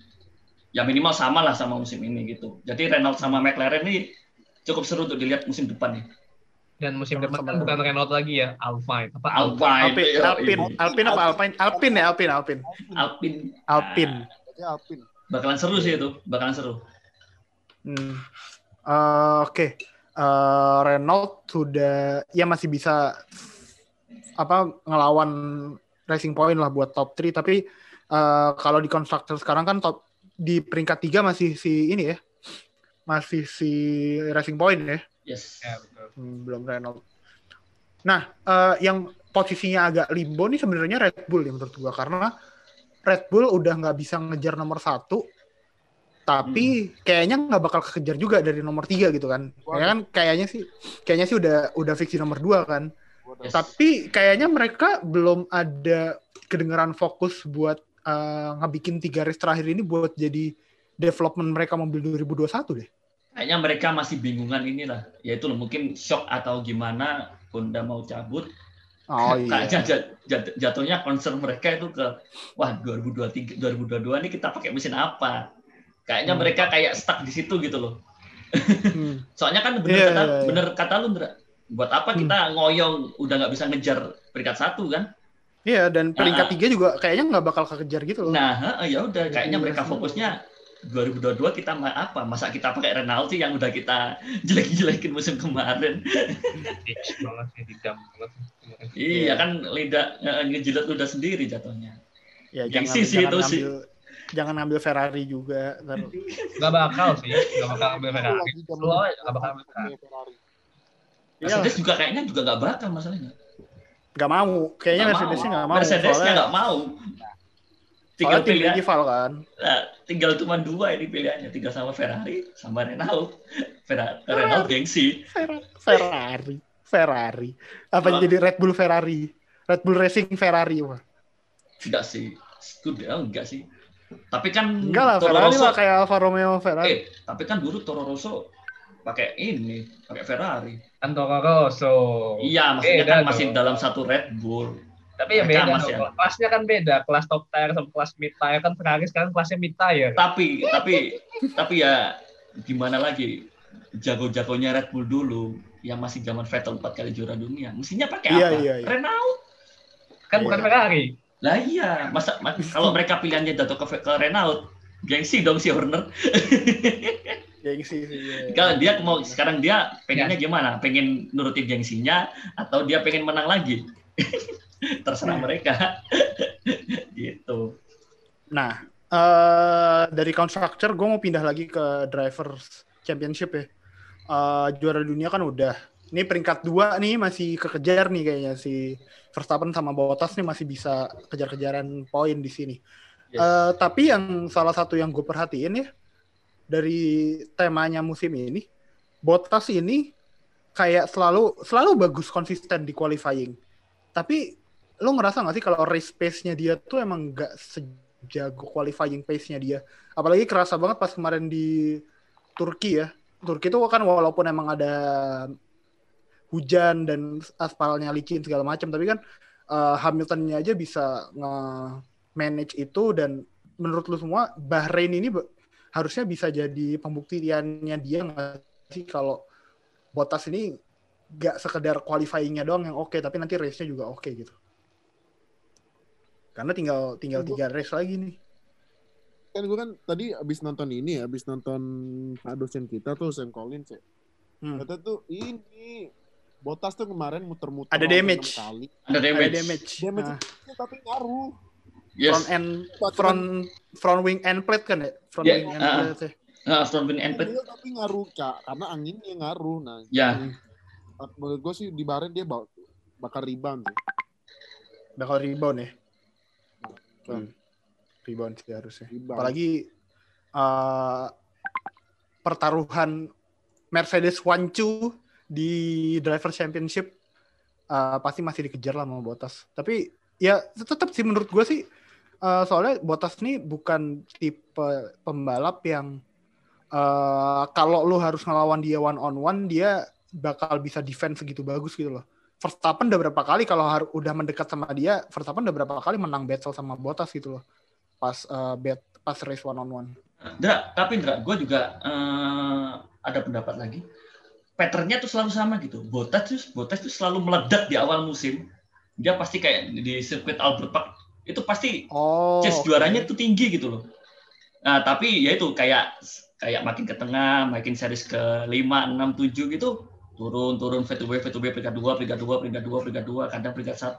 Speaker 2: ya minimal sama lah sama musim ini gitu. Jadi Renault sama McLaren ini cukup seru untuk dilihat musim depan nih.
Speaker 4: Dan musim depan kan bukan Renault lagi ya Alpine. Apa?
Speaker 2: Alpine,
Speaker 1: Alpin,
Speaker 2: Yo,
Speaker 1: Alpin,
Speaker 2: ini.
Speaker 1: Alpin apa? Alpine? Alpin ya, Alpin, Alpin.
Speaker 2: Alpine.
Speaker 1: Alpin.
Speaker 3: Berarti Alpine.
Speaker 2: Bakalan seru sih itu, bakalan seru.
Speaker 1: Hmm. Eh, Oke, Eh, Renault sudah ya masih bisa apa ngelawan Racing Point lah buat top 3 tapi eh, kalau di konstruktor sekarang kan top di peringkat tiga masih si ini ya. Masih si Racing Point ya
Speaker 2: Yes.
Speaker 4: ya betul
Speaker 1: Hmm, belum Renault. Nah, eh, yang posisinya agak limbo nih sebenarnya Red Bull ya menurut gua karena Red Bull udah nggak bisa ngejar nomor satu, tapi kayaknya nggak bakal kejar juga dari nomor tiga gitu kan. Ya kan kayaknya sih, kayaknya sih udah udah fix di nomor dua kan.
Speaker 2: Yes.
Speaker 1: Tapi kayaknya mereka belum ada kedengeran fokus buat eh, ngebikin tiga race terakhir ini buat jadi development mereka mobil 2021 deh.
Speaker 2: Kayaknya mereka masih bingungan inilah. Yaitu loh, mungkin shock atau gimana Honda mau cabut.
Speaker 1: Oh iya.
Speaker 2: Kayaknya jat- jat- jatuhnya concern mereka itu ke wah 2023 2022 ini kita pakai mesin apa? Kayaknya
Speaker 1: Hmm.
Speaker 2: mereka kayak stuck di situ gitu loh.
Speaker 1: Hmm.
Speaker 2: Soalnya kan bener
Speaker 1: Iya,
Speaker 2: kata
Speaker 1: iya, iya.
Speaker 2: bener kata lu Ndra. Buat apa
Speaker 1: Hmm.
Speaker 2: kita ngoyong udah nggak bisa ngejar peringkat satu kan?
Speaker 1: Iya dan peringkat
Speaker 2: Ah.
Speaker 1: tiga juga kayaknya nggak bakal kekejar gitu loh.
Speaker 2: Nah, heeh, ya udah kayaknya
Speaker 1: Iya,
Speaker 2: mereka fokusnya 2022 kita ma- apa? Masa kita pakai Renaldi yang udah kita jelek-jelekin musim kemarin.
Speaker 4: Banget banget.
Speaker 2: Iya kan lidah eh, ngejilat udah sendiri jatuhnya.
Speaker 1: ya jangan
Speaker 2: sih
Speaker 1: jangan
Speaker 2: itu sih.
Speaker 1: jangan ngambil Ferrari juga. Ntar
Speaker 4: Gak bakal sih, gak bakal ambil Ferrari. Lu aja gak bakal ambil Ferrari.
Speaker 3: Ferrari.
Speaker 1: Iya.
Speaker 2: Mercedes juga kayaknya juga nggak bakal masalahnya.
Speaker 1: nggak mau. Kayaknya Mercedesnya
Speaker 2: mau.
Speaker 1: nggak mau.
Speaker 2: Mercedesnya nggak mau. Tinggal
Speaker 1: Soalnya
Speaker 2: pilihan,
Speaker 1: rival kan.
Speaker 2: nah, tinggal cuma dua ini pilihannya, tinggal sama Ferrari sama Renault. Ferrari, Renault gengsi.
Speaker 1: Fer- Ferrari. Ferrari. Apa
Speaker 2: Wah.
Speaker 1: jadi Red Bull Ferrari? Red Bull Racing Ferrari wah.
Speaker 2: Enggak sih, sudah enggak sih. Tapi kan
Speaker 1: Enggak lah,
Speaker 2: Toro
Speaker 1: Ferrari
Speaker 2: Rosso-
Speaker 1: lah kayak Alfa Romeo Ferrari.
Speaker 2: Eh, tapi kan dulu Toro Rosso pakai ini, pakai Ferrari.
Speaker 4: Kan Toro Rosso.
Speaker 2: Iya, maksudnya
Speaker 4: Beda
Speaker 2: kan masih dalam satu Red Bull.
Speaker 4: Tapi ya beda
Speaker 2: masih
Speaker 4: dong. Kelasnya kan beda. Kelas top tier sama kelas mid tier kan Ferrari sekarang kelasnya mid tier.
Speaker 2: Tapi, tapi, tapi ya gimana lagi? Jago-jagonya Red Bull dulu yang masih zaman Vettel empat kali juara dunia, mestinya pakai
Speaker 1: Iya,
Speaker 2: apa?
Speaker 1: iya, iya.
Speaker 2: Renault.
Speaker 4: Kan
Speaker 1: Iya.
Speaker 4: bukan Ferrari.
Speaker 2: Lah iya, masa ma- kalau mereka pilihannya jatuh ke, ke Renault, gengsi dong si Horner.
Speaker 1: Gengsi sih. iya.
Speaker 2: Kalau dia mau sekarang dia pengennya gimana? Pengen nurutin gengsinya atau dia pengen menang lagi? Terserah
Speaker 1: Hmm.
Speaker 2: mereka. gitu.
Speaker 1: Nah, eh dari constructor gue mau pindah lagi ke drivers championship ya. Eh, juara dunia kan udah. Ini peringkat dua nih masih kekejar nih kayaknya si Verstappen sama Bottas nih masih bisa kejar-kejaran poin di sini.
Speaker 2: Yes.
Speaker 1: Eh, tapi yang salah satu yang gue perhatiin ya dari temanya musim ini, Bottas ini kayak selalu selalu bagus konsisten di qualifying. Tapi lo ngerasa nggak sih kalau race pace-nya dia tuh emang nggak sejago qualifying pace-nya dia. Apalagi kerasa banget pas kemarin di Turki ya. Turki itu kan walaupun emang ada hujan dan aspalnya licin segala macam, tapi kan eh, Hamiltonnya aja bisa nge-manage itu dan menurut lu semua Bahrain ini harusnya bisa jadi pembuktiannya dia nggak sih kalau Bottas ini nggak sekedar qualifying-nya doang yang oke, tapi nanti race-nya juga oke gitu. Karena tinggal tinggal
Speaker 3: Gua-
Speaker 1: tiga race lagi nih.
Speaker 3: Kan gue kan tadi abis nonton ini, abis nonton Pak dosen kita tuh Sam Collins ya.
Speaker 1: Hmm.
Speaker 3: Kata tuh ini Botas tuh kemarin muter-muter
Speaker 1: Ada damage.
Speaker 3: kali.
Speaker 2: Ada
Speaker 1: Ada
Speaker 2: damage.
Speaker 1: damage.
Speaker 3: Damage
Speaker 1: Nah,
Speaker 3: itu tapi ngaruh.
Speaker 2: Yes.
Speaker 1: front end front front wing end plate kan ya? Front
Speaker 2: Ya,
Speaker 1: wing end
Speaker 2: ah.
Speaker 1: plate ya.
Speaker 2: Nah, front wing end plate.
Speaker 3: Tapi ngaruh kak, karena anginnya ngaruh. Nah,
Speaker 2: Ya,
Speaker 3: menurut gue sih di Bahrain dia bak- bakal rebound sih.
Speaker 1: Bakal rebound ya.
Speaker 3: Hmm.
Speaker 1: Rebound sih harusnya.
Speaker 3: Rebound.
Speaker 1: Apalagi eh, pertaruhan Mercedes Wancu di Driver Championship eh, pasti masih dikejar lah sama Bottas. Tapi ya tetap sih menurut gue sih eh, soalnya Bottas nih bukan tipe pembalap yang eh, kalau lu harus ngelawan dia one on one dia bakal bisa defense segitu bagus gitu loh. Verstappen udah berapa kali kalau har- udah mendekat sama dia, Verstappen udah berapa kali menang battle sama Bottas gitu loh. Pas eh, bet pas race one on one.
Speaker 2: Tapi Ndra, gue juga eh, ada pendapat lagi. Patternnya tuh selalu sama gitu. Bottas tuh, Bottas tuh selalu meledak di awal musim. Dia pasti kayak di sirkuit Albert Park itu pasti
Speaker 1: Oh.
Speaker 2: chance juaranya tuh tinggi gitu loh. Nah, tapi ya itu kayak kayak makin ke tengah, makin series ke 5, 6, 7 gitu turun turun V2B V2B peringkat 2, peringkat 2, peringkat 2, peringkat 2, kadang peringkat 1.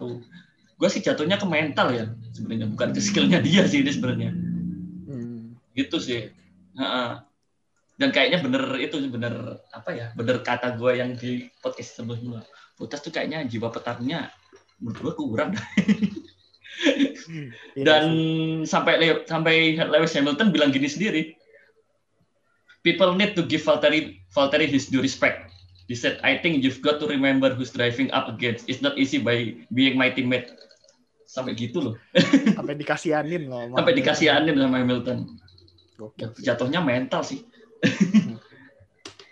Speaker 2: Gue sih jatuhnya ke mental ya sebenarnya bukan ke skillnya dia sih ini sebenarnya
Speaker 1: Hmm.
Speaker 2: gitu sih Heeh. dan kayaknya bener itu bener apa ya bener kata gue yang di podcast sebelumnya Putas tuh kayaknya jiwa petarungnya menurut gue kurang.
Speaker 1: Iya
Speaker 2: dan sampai Le- sampai Lewis Hamilton bilang gini sendiri people need to give Valtteri Valtteri his due respect he said I think you've got to remember who's driving up against it's not easy by being my teammate sampai gitu loh
Speaker 1: sampai dikasihanin loh.
Speaker 2: sampai
Speaker 1: dia.
Speaker 2: dikasihanin sama Hamilton
Speaker 1: Gokil sih.
Speaker 2: jatuhnya mental sih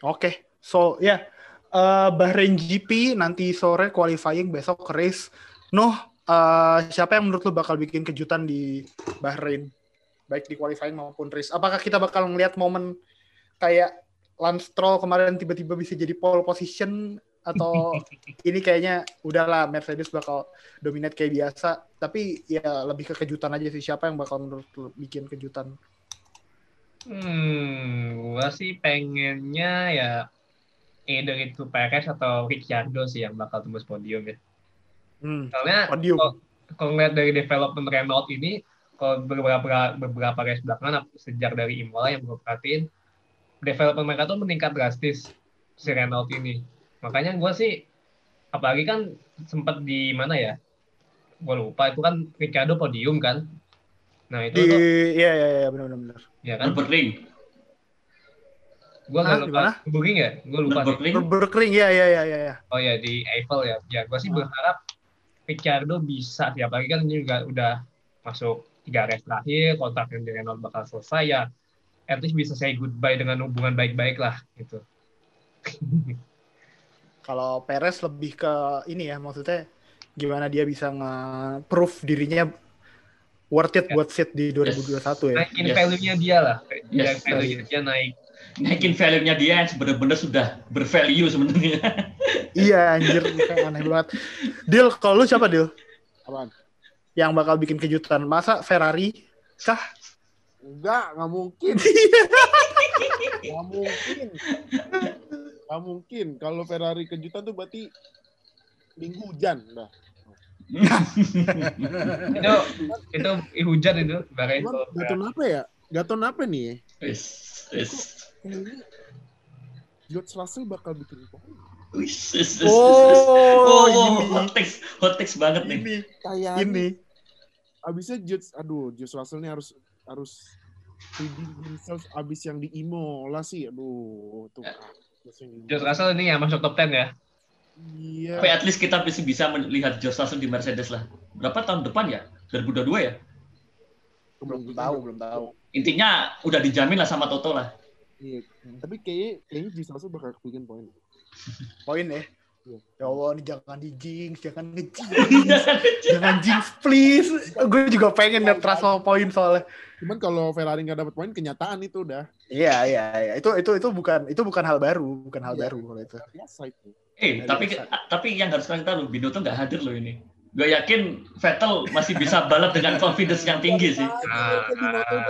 Speaker 1: Oke, so ya eh, Bahrain GP nanti sore qualifying besok race. Noh, eh, siapa yang menurut lu bakal bikin kejutan di Bahrain? Baik di qualifying maupun race. Apakah kita bakal ngelihat momen kayak Lance Stroll kemarin tiba-tiba bisa jadi pole position atau ini kayaknya udahlah Mercedes bakal dominate kayak biasa. Tapi ya lebih ke kejutan aja sih siapa yang bakal menurut lu bikin kejutan?
Speaker 4: Hmm, gua sih pengennya ya either itu Perez atau Ricciardo sih yang bakal tembus podium ya.
Speaker 1: Hmm,
Speaker 4: Soalnya
Speaker 1: podium.
Speaker 4: kalau- kalau ngeliat dari development Renault ini, kalau beberapa beberapa race belakangan sejak dari Imola yang gue perhatiin, development mereka tuh meningkat drastis si Renault ini. Makanya gue sih, apalagi kan sempat di mana ya? Gue lupa itu kan Ricardo podium kan. Nah itu
Speaker 1: Di
Speaker 4: tuh,
Speaker 1: iya iya iya benar benar benar.
Speaker 4: ya kan?
Speaker 2: Nürburgring.
Speaker 4: Gue nggak
Speaker 1: mana?
Speaker 4: lupa. Booking ya? Gue lupa.
Speaker 2: Nürburgring.
Speaker 1: Berkering ya ya ya ya ya.
Speaker 4: Oh ya di Eiffel ya. Ya gue sih berharap Ricciardo bisa sih. Apalagi kan ini juga udah masuk tiga race terakhir, kontraknya di Renault bakal selesai ya. At least bisa say goodbye dengan hubungan baik-baik lah gitu.
Speaker 1: Kalau Perez lebih ke ini ya maksudnya gimana dia bisa nge-proof dirinya worth it
Speaker 4: Ya.
Speaker 1: buat sit di 2021 ya.
Speaker 4: Naikin
Speaker 2: Yes.
Speaker 4: value-nya dia lah. Dia
Speaker 2: Yes.
Speaker 4: value-nya dia naik.
Speaker 2: Naikin value-nya dia yang benar-benar sudah bervalue sebenarnya.
Speaker 1: iya anjir aneh banget. Deal kalau lu siapa Deal?
Speaker 3: Apaan?
Speaker 1: Yang bakal bikin kejutan? Masa Ferrari kah?
Speaker 3: Enggak, nggak mungkin. Nggak mungkin. Nggak mungkin. Kalau Ferrari kejutan tuh berarti minggu hujan. Nah.
Speaker 4: Itu itu hujan itu kalau
Speaker 3: Gaton apa ya? Gaton apa nih?
Speaker 2: Wis, wis,
Speaker 3: Kayaknya George Russell bakal bikin poin.
Speaker 2: wis, wis, wis, wis, wis.
Speaker 1: Oh,
Speaker 2: Oh,
Speaker 1: ini.
Speaker 2: hot takes, hot takes banget nih.
Speaker 1: Ini
Speaker 3: Kayak
Speaker 1: ini.
Speaker 3: abisnya George, aduh George Russell nih harus harus redeem himself abis yang di Imola sih, aduh tuh. Di-
Speaker 4: George Russell ini yang masuk top 10 ya.
Speaker 3: Iya.
Speaker 2: Tapi at least kita masih bisa melihat George Russell di Mercedes lah. Berapa tahun depan ya? 2022 ya?
Speaker 1: Belum tahu, belum tahu.
Speaker 2: Intinya udah dijamin lah sama Toto lah.
Speaker 3: Iya. Tapi kayaknya kayaknya George Russell bakal bikin poin.
Speaker 1: Poin ya.
Speaker 3: Iya.
Speaker 1: Ya Allah, ini jangan di jinx, jangan nge jangan jinx please. Gue juga pengen lihat Russell poin soalnya.
Speaker 3: Cuman kalau Ferrari nggak dapat poin, kenyataan itu udah
Speaker 1: Iya, iya, iya. Itu itu itu bukan itu bukan hal baru, bukan hal
Speaker 3: Iya.
Speaker 1: baru kalau itu.
Speaker 3: biasa itu.
Speaker 2: Eh,
Speaker 1: Nggak
Speaker 2: tapi
Speaker 1: biasa.
Speaker 2: tapi yang harus kalian tahu, Binotto nggak hadir loh ini. Gue yakin Vettel masih bisa balap dengan confidence yang tinggi sih.
Speaker 3: Ah, di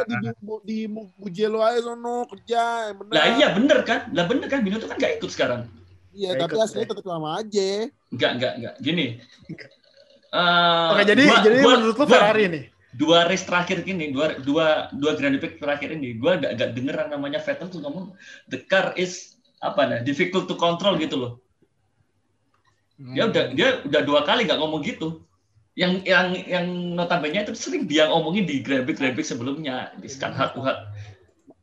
Speaker 3: di, di, di Mugello aja sono kerja.
Speaker 2: Lah iya bener kan? Lah bener kan Binotto kan nggak ikut sekarang.
Speaker 3: Iya, tapi
Speaker 1: ikut,
Speaker 3: aslinya
Speaker 1: ya.
Speaker 3: tetap sama aja.
Speaker 2: Enggak, enggak, enggak. Gini. Eh,
Speaker 1: Oke, jadi
Speaker 2: gua-
Speaker 1: jadi
Speaker 2: gua-
Speaker 1: menurut lu
Speaker 2: gua-
Speaker 1: Ferrari nih.
Speaker 2: dua race terakhir ini, dua dua dua Grand Prix terakhir ini, gue gak, gak denger yang namanya Vettel tuh ngomong the car is apa nah difficult to control gitu loh. Dia udah dia udah dua kali nggak ngomong gitu. Yang yang yang notabene itu sering dia ngomongin di Grand Prix Grand Prix sebelumnya di Scan Hard to Hard.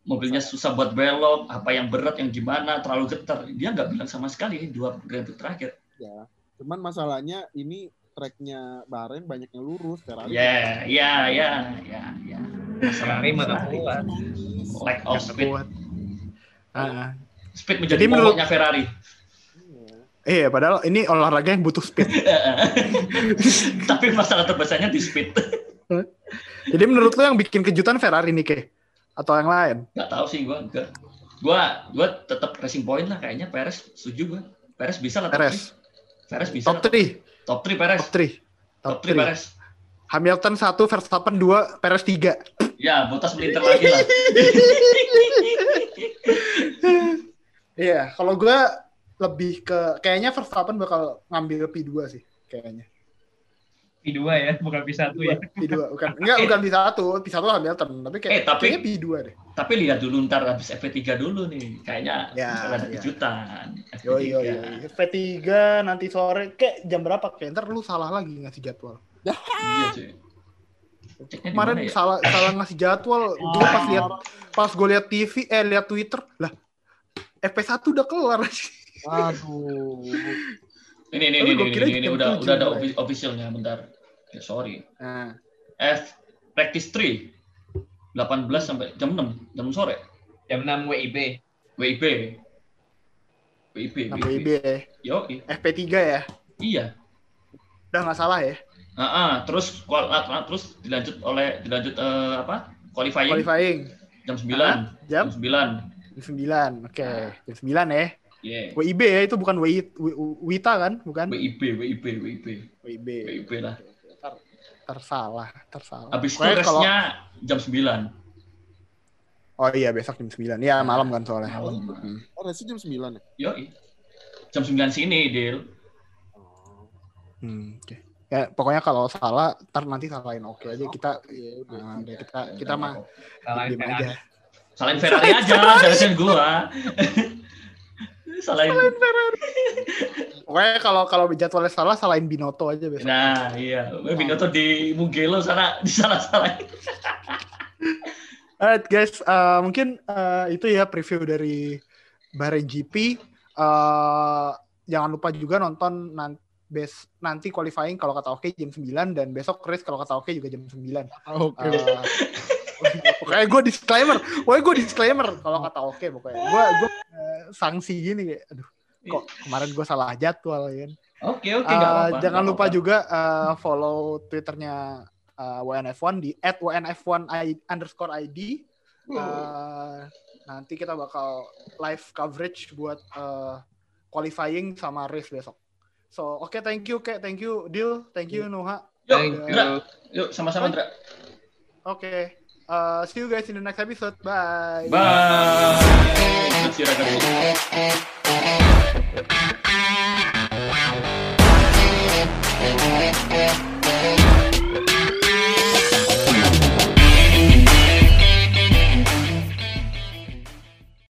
Speaker 2: Mobilnya susah buat belok, apa yang berat, yang gimana, terlalu getar. Dia nggak bilang sama sekali di dua Grand Prix terakhir.
Speaker 3: Ya. Cuman masalahnya ini tracknya Bahrain banyak yang lurus. Ferrari
Speaker 2: Ya, ya, ya, ya, ya.
Speaker 4: Ferrari mana kuat.
Speaker 2: Lack of speed.
Speaker 1: Ah,
Speaker 2: Speed menjadi momoknya Ferrari.
Speaker 3: Iya.
Speaker 1: iya, padahal ini olahraga yang butuh speed.
Speaker 2: Tapi masalah terbesarnya di speed.
Speaker 1: Jadi menurut lu yang bikin kejutan Ferrari nih, Ke? Atau yang lain?
Speaker 2: Gak tahu sih gua enggak. Gua gua tetap racing point lah kayaknya Perez setuju gua. Perez bisa lah
Speaker 1: Perez.
Speaker 2: Perez bisa.
Speaker 1: Top
Speaker 2: lah.
Speaker 1: 3.
Speaker 2: Top 3 Perez.
Speaker 1: Top 3.
Speaker 2: Top
Speaker 1: Top
Speaker 2: 3
Speaker 1: 3.
Speaker 2: Perez.
Speaker 1: Hamilton 1, Verstappen 2, Perez 3.
Speaker 2: Ya, Bottas melintir lagi lah.
Speaker 1: Iya, kalau gue lebih ke kayaknya Verstappen bakal ngambil P2 sih kayaknya.
Speaker 4: P2 ya, bukan P1 ya.
Speaker 1: P2 bukan enggak bukan P1, P1 Hamilton, tapi kayak
Speaker 2: Eh, tapi-
Speaker 1: kayaknya P2 deh.
Speaker 2: Tapi lihat dulu ntar habis FP3 dulu nih. Kayaknya
Speaker 1: Ya,
Speaker 2: ada
Speaker 1: ya.
Speaker 2: kejutan.
Speaker 1: Yo
Speaker 2: FP3.
Speaker 1: yo yo. V3 nanti sore kayak jam berapa? Kayak ntar lu salah lagi ngasih jadwal.
Speaker 2: Iya cuy.
Speaker 1: Kemarin
Speaker 2: ya?
Speaker 1: salah salah ngasih jadwal. Gue pas lihat pas gue lihat TV eh lihat Twitter lah FP1 udah keluar.
Speaker 3: Aduh.
Speaker 2: Ini ini ini ini, ini, ini udah
Speaker 1: tujuh
Speaker 2: udah ada
Speaker 1: mulai.
Speaker 2: offi- officialnya bentar. Ya, sorry.
Speaker 1: Nah,
Speaker 2: F practice 3 18 sampai jam 6 jam sore
Speaker 4: Jam 6 WIB.
Speaker 2: WIB WIB, WIB.
Speaker 1: WIB ya.
Speaker 2: Yo,
Speaker 1: FP3 ya.
Speaker 2: iya.
Speaker 1: Udah nggak salah ya.
Speaker 2: Ah, ah, terus kual- ah, ah, terus dilanjut oleh dilanjut eh, apa? Qualifying
Speaker 1: Qualifying
Speaker 2: jam 9.
Speaker 1: jam
Speaker 2: Jam 9.
Speaker 1: jam 9. Oke, jam 9 ya.
Speaker 2: Iya.
Speaker 1: WIB ya itu bukan WI, Wita kan? Bukan?
Speaker 2: WIB, WIB, WIB.
Speaker 1: WIB.
Speaker 2: WIB lah.
Speaker 1: Ter- tersalah, tersalah.
Speaker 2: Habis itu
Speaker 1: kalau-
Speaker 2: resnya jam 9.
Speaker 1: Oh iya besok jam 9. Ya malam kan soalnya.
Speaker 2: Malam.
Speaker 1: Hmm.
Speaker 3: Oh, resi jam 9 ya?
Speaker 2: Yo, jam 9 sini, Dil.
Speaker 3: Oh.
Speaker 1: Hmm, oke. Ya pokoknya kalau salah ntar nanti salahin oke aja kita
Speaker 3: Iya, udah.
Speaker 1: nah, udah kita kita mah
Speaker 4: Salahin
Speaker 1: aja.
Speaker 2: Salahin Ferrari aja, jangan gua. Salahin.
Speaker 1: Pokoknya kalau kalau jadwalnya salah salahin Binoto aja besok.
Speaker 2: Nah, iya. Binoto di Mugello sana disalah-salahin.
Speaker 1: Alright guys, eh, mungkin eh, itu ya preview dari Bahrain GP. Eh, jangan lupa juga nonton nanti bes nanti qualifying kalau kata oke jam 9 dan besok race kalau kata oke juga jam 9.
Speaker 3: Oke.
Speaker 1: Eh, pokoknya gue disclaimer, pokoknya gue disclaimer kalau kata oke pokoknya. Gue gue eh, sanksi gini kayak, aduh, kok kemarin gue salah jadwal ya kan.
Speaker 2: Oke, oke,
Speaker 1: Eh, jangan lupa
Speaker 2: apa-apa.
Speaker 1: juga eh, follow twitternya eh, WNF1 di @WNF1 I- underscore ID. Eh, nanti kita bakal live coverage buat eh, qualifying sama race besok. So oke thank you Kek, thank you Dil, thank you Noha.
Speaker 2: Yuk,
Speaker 4: Thank
Speaker 2: Indra.
Speaker 4: you.
Speaker 2: Yuk, sama-sama.
Speaker 1: Oke, eh, see you guys in the next episode. Bye.
Speaker 2: Bye. Terima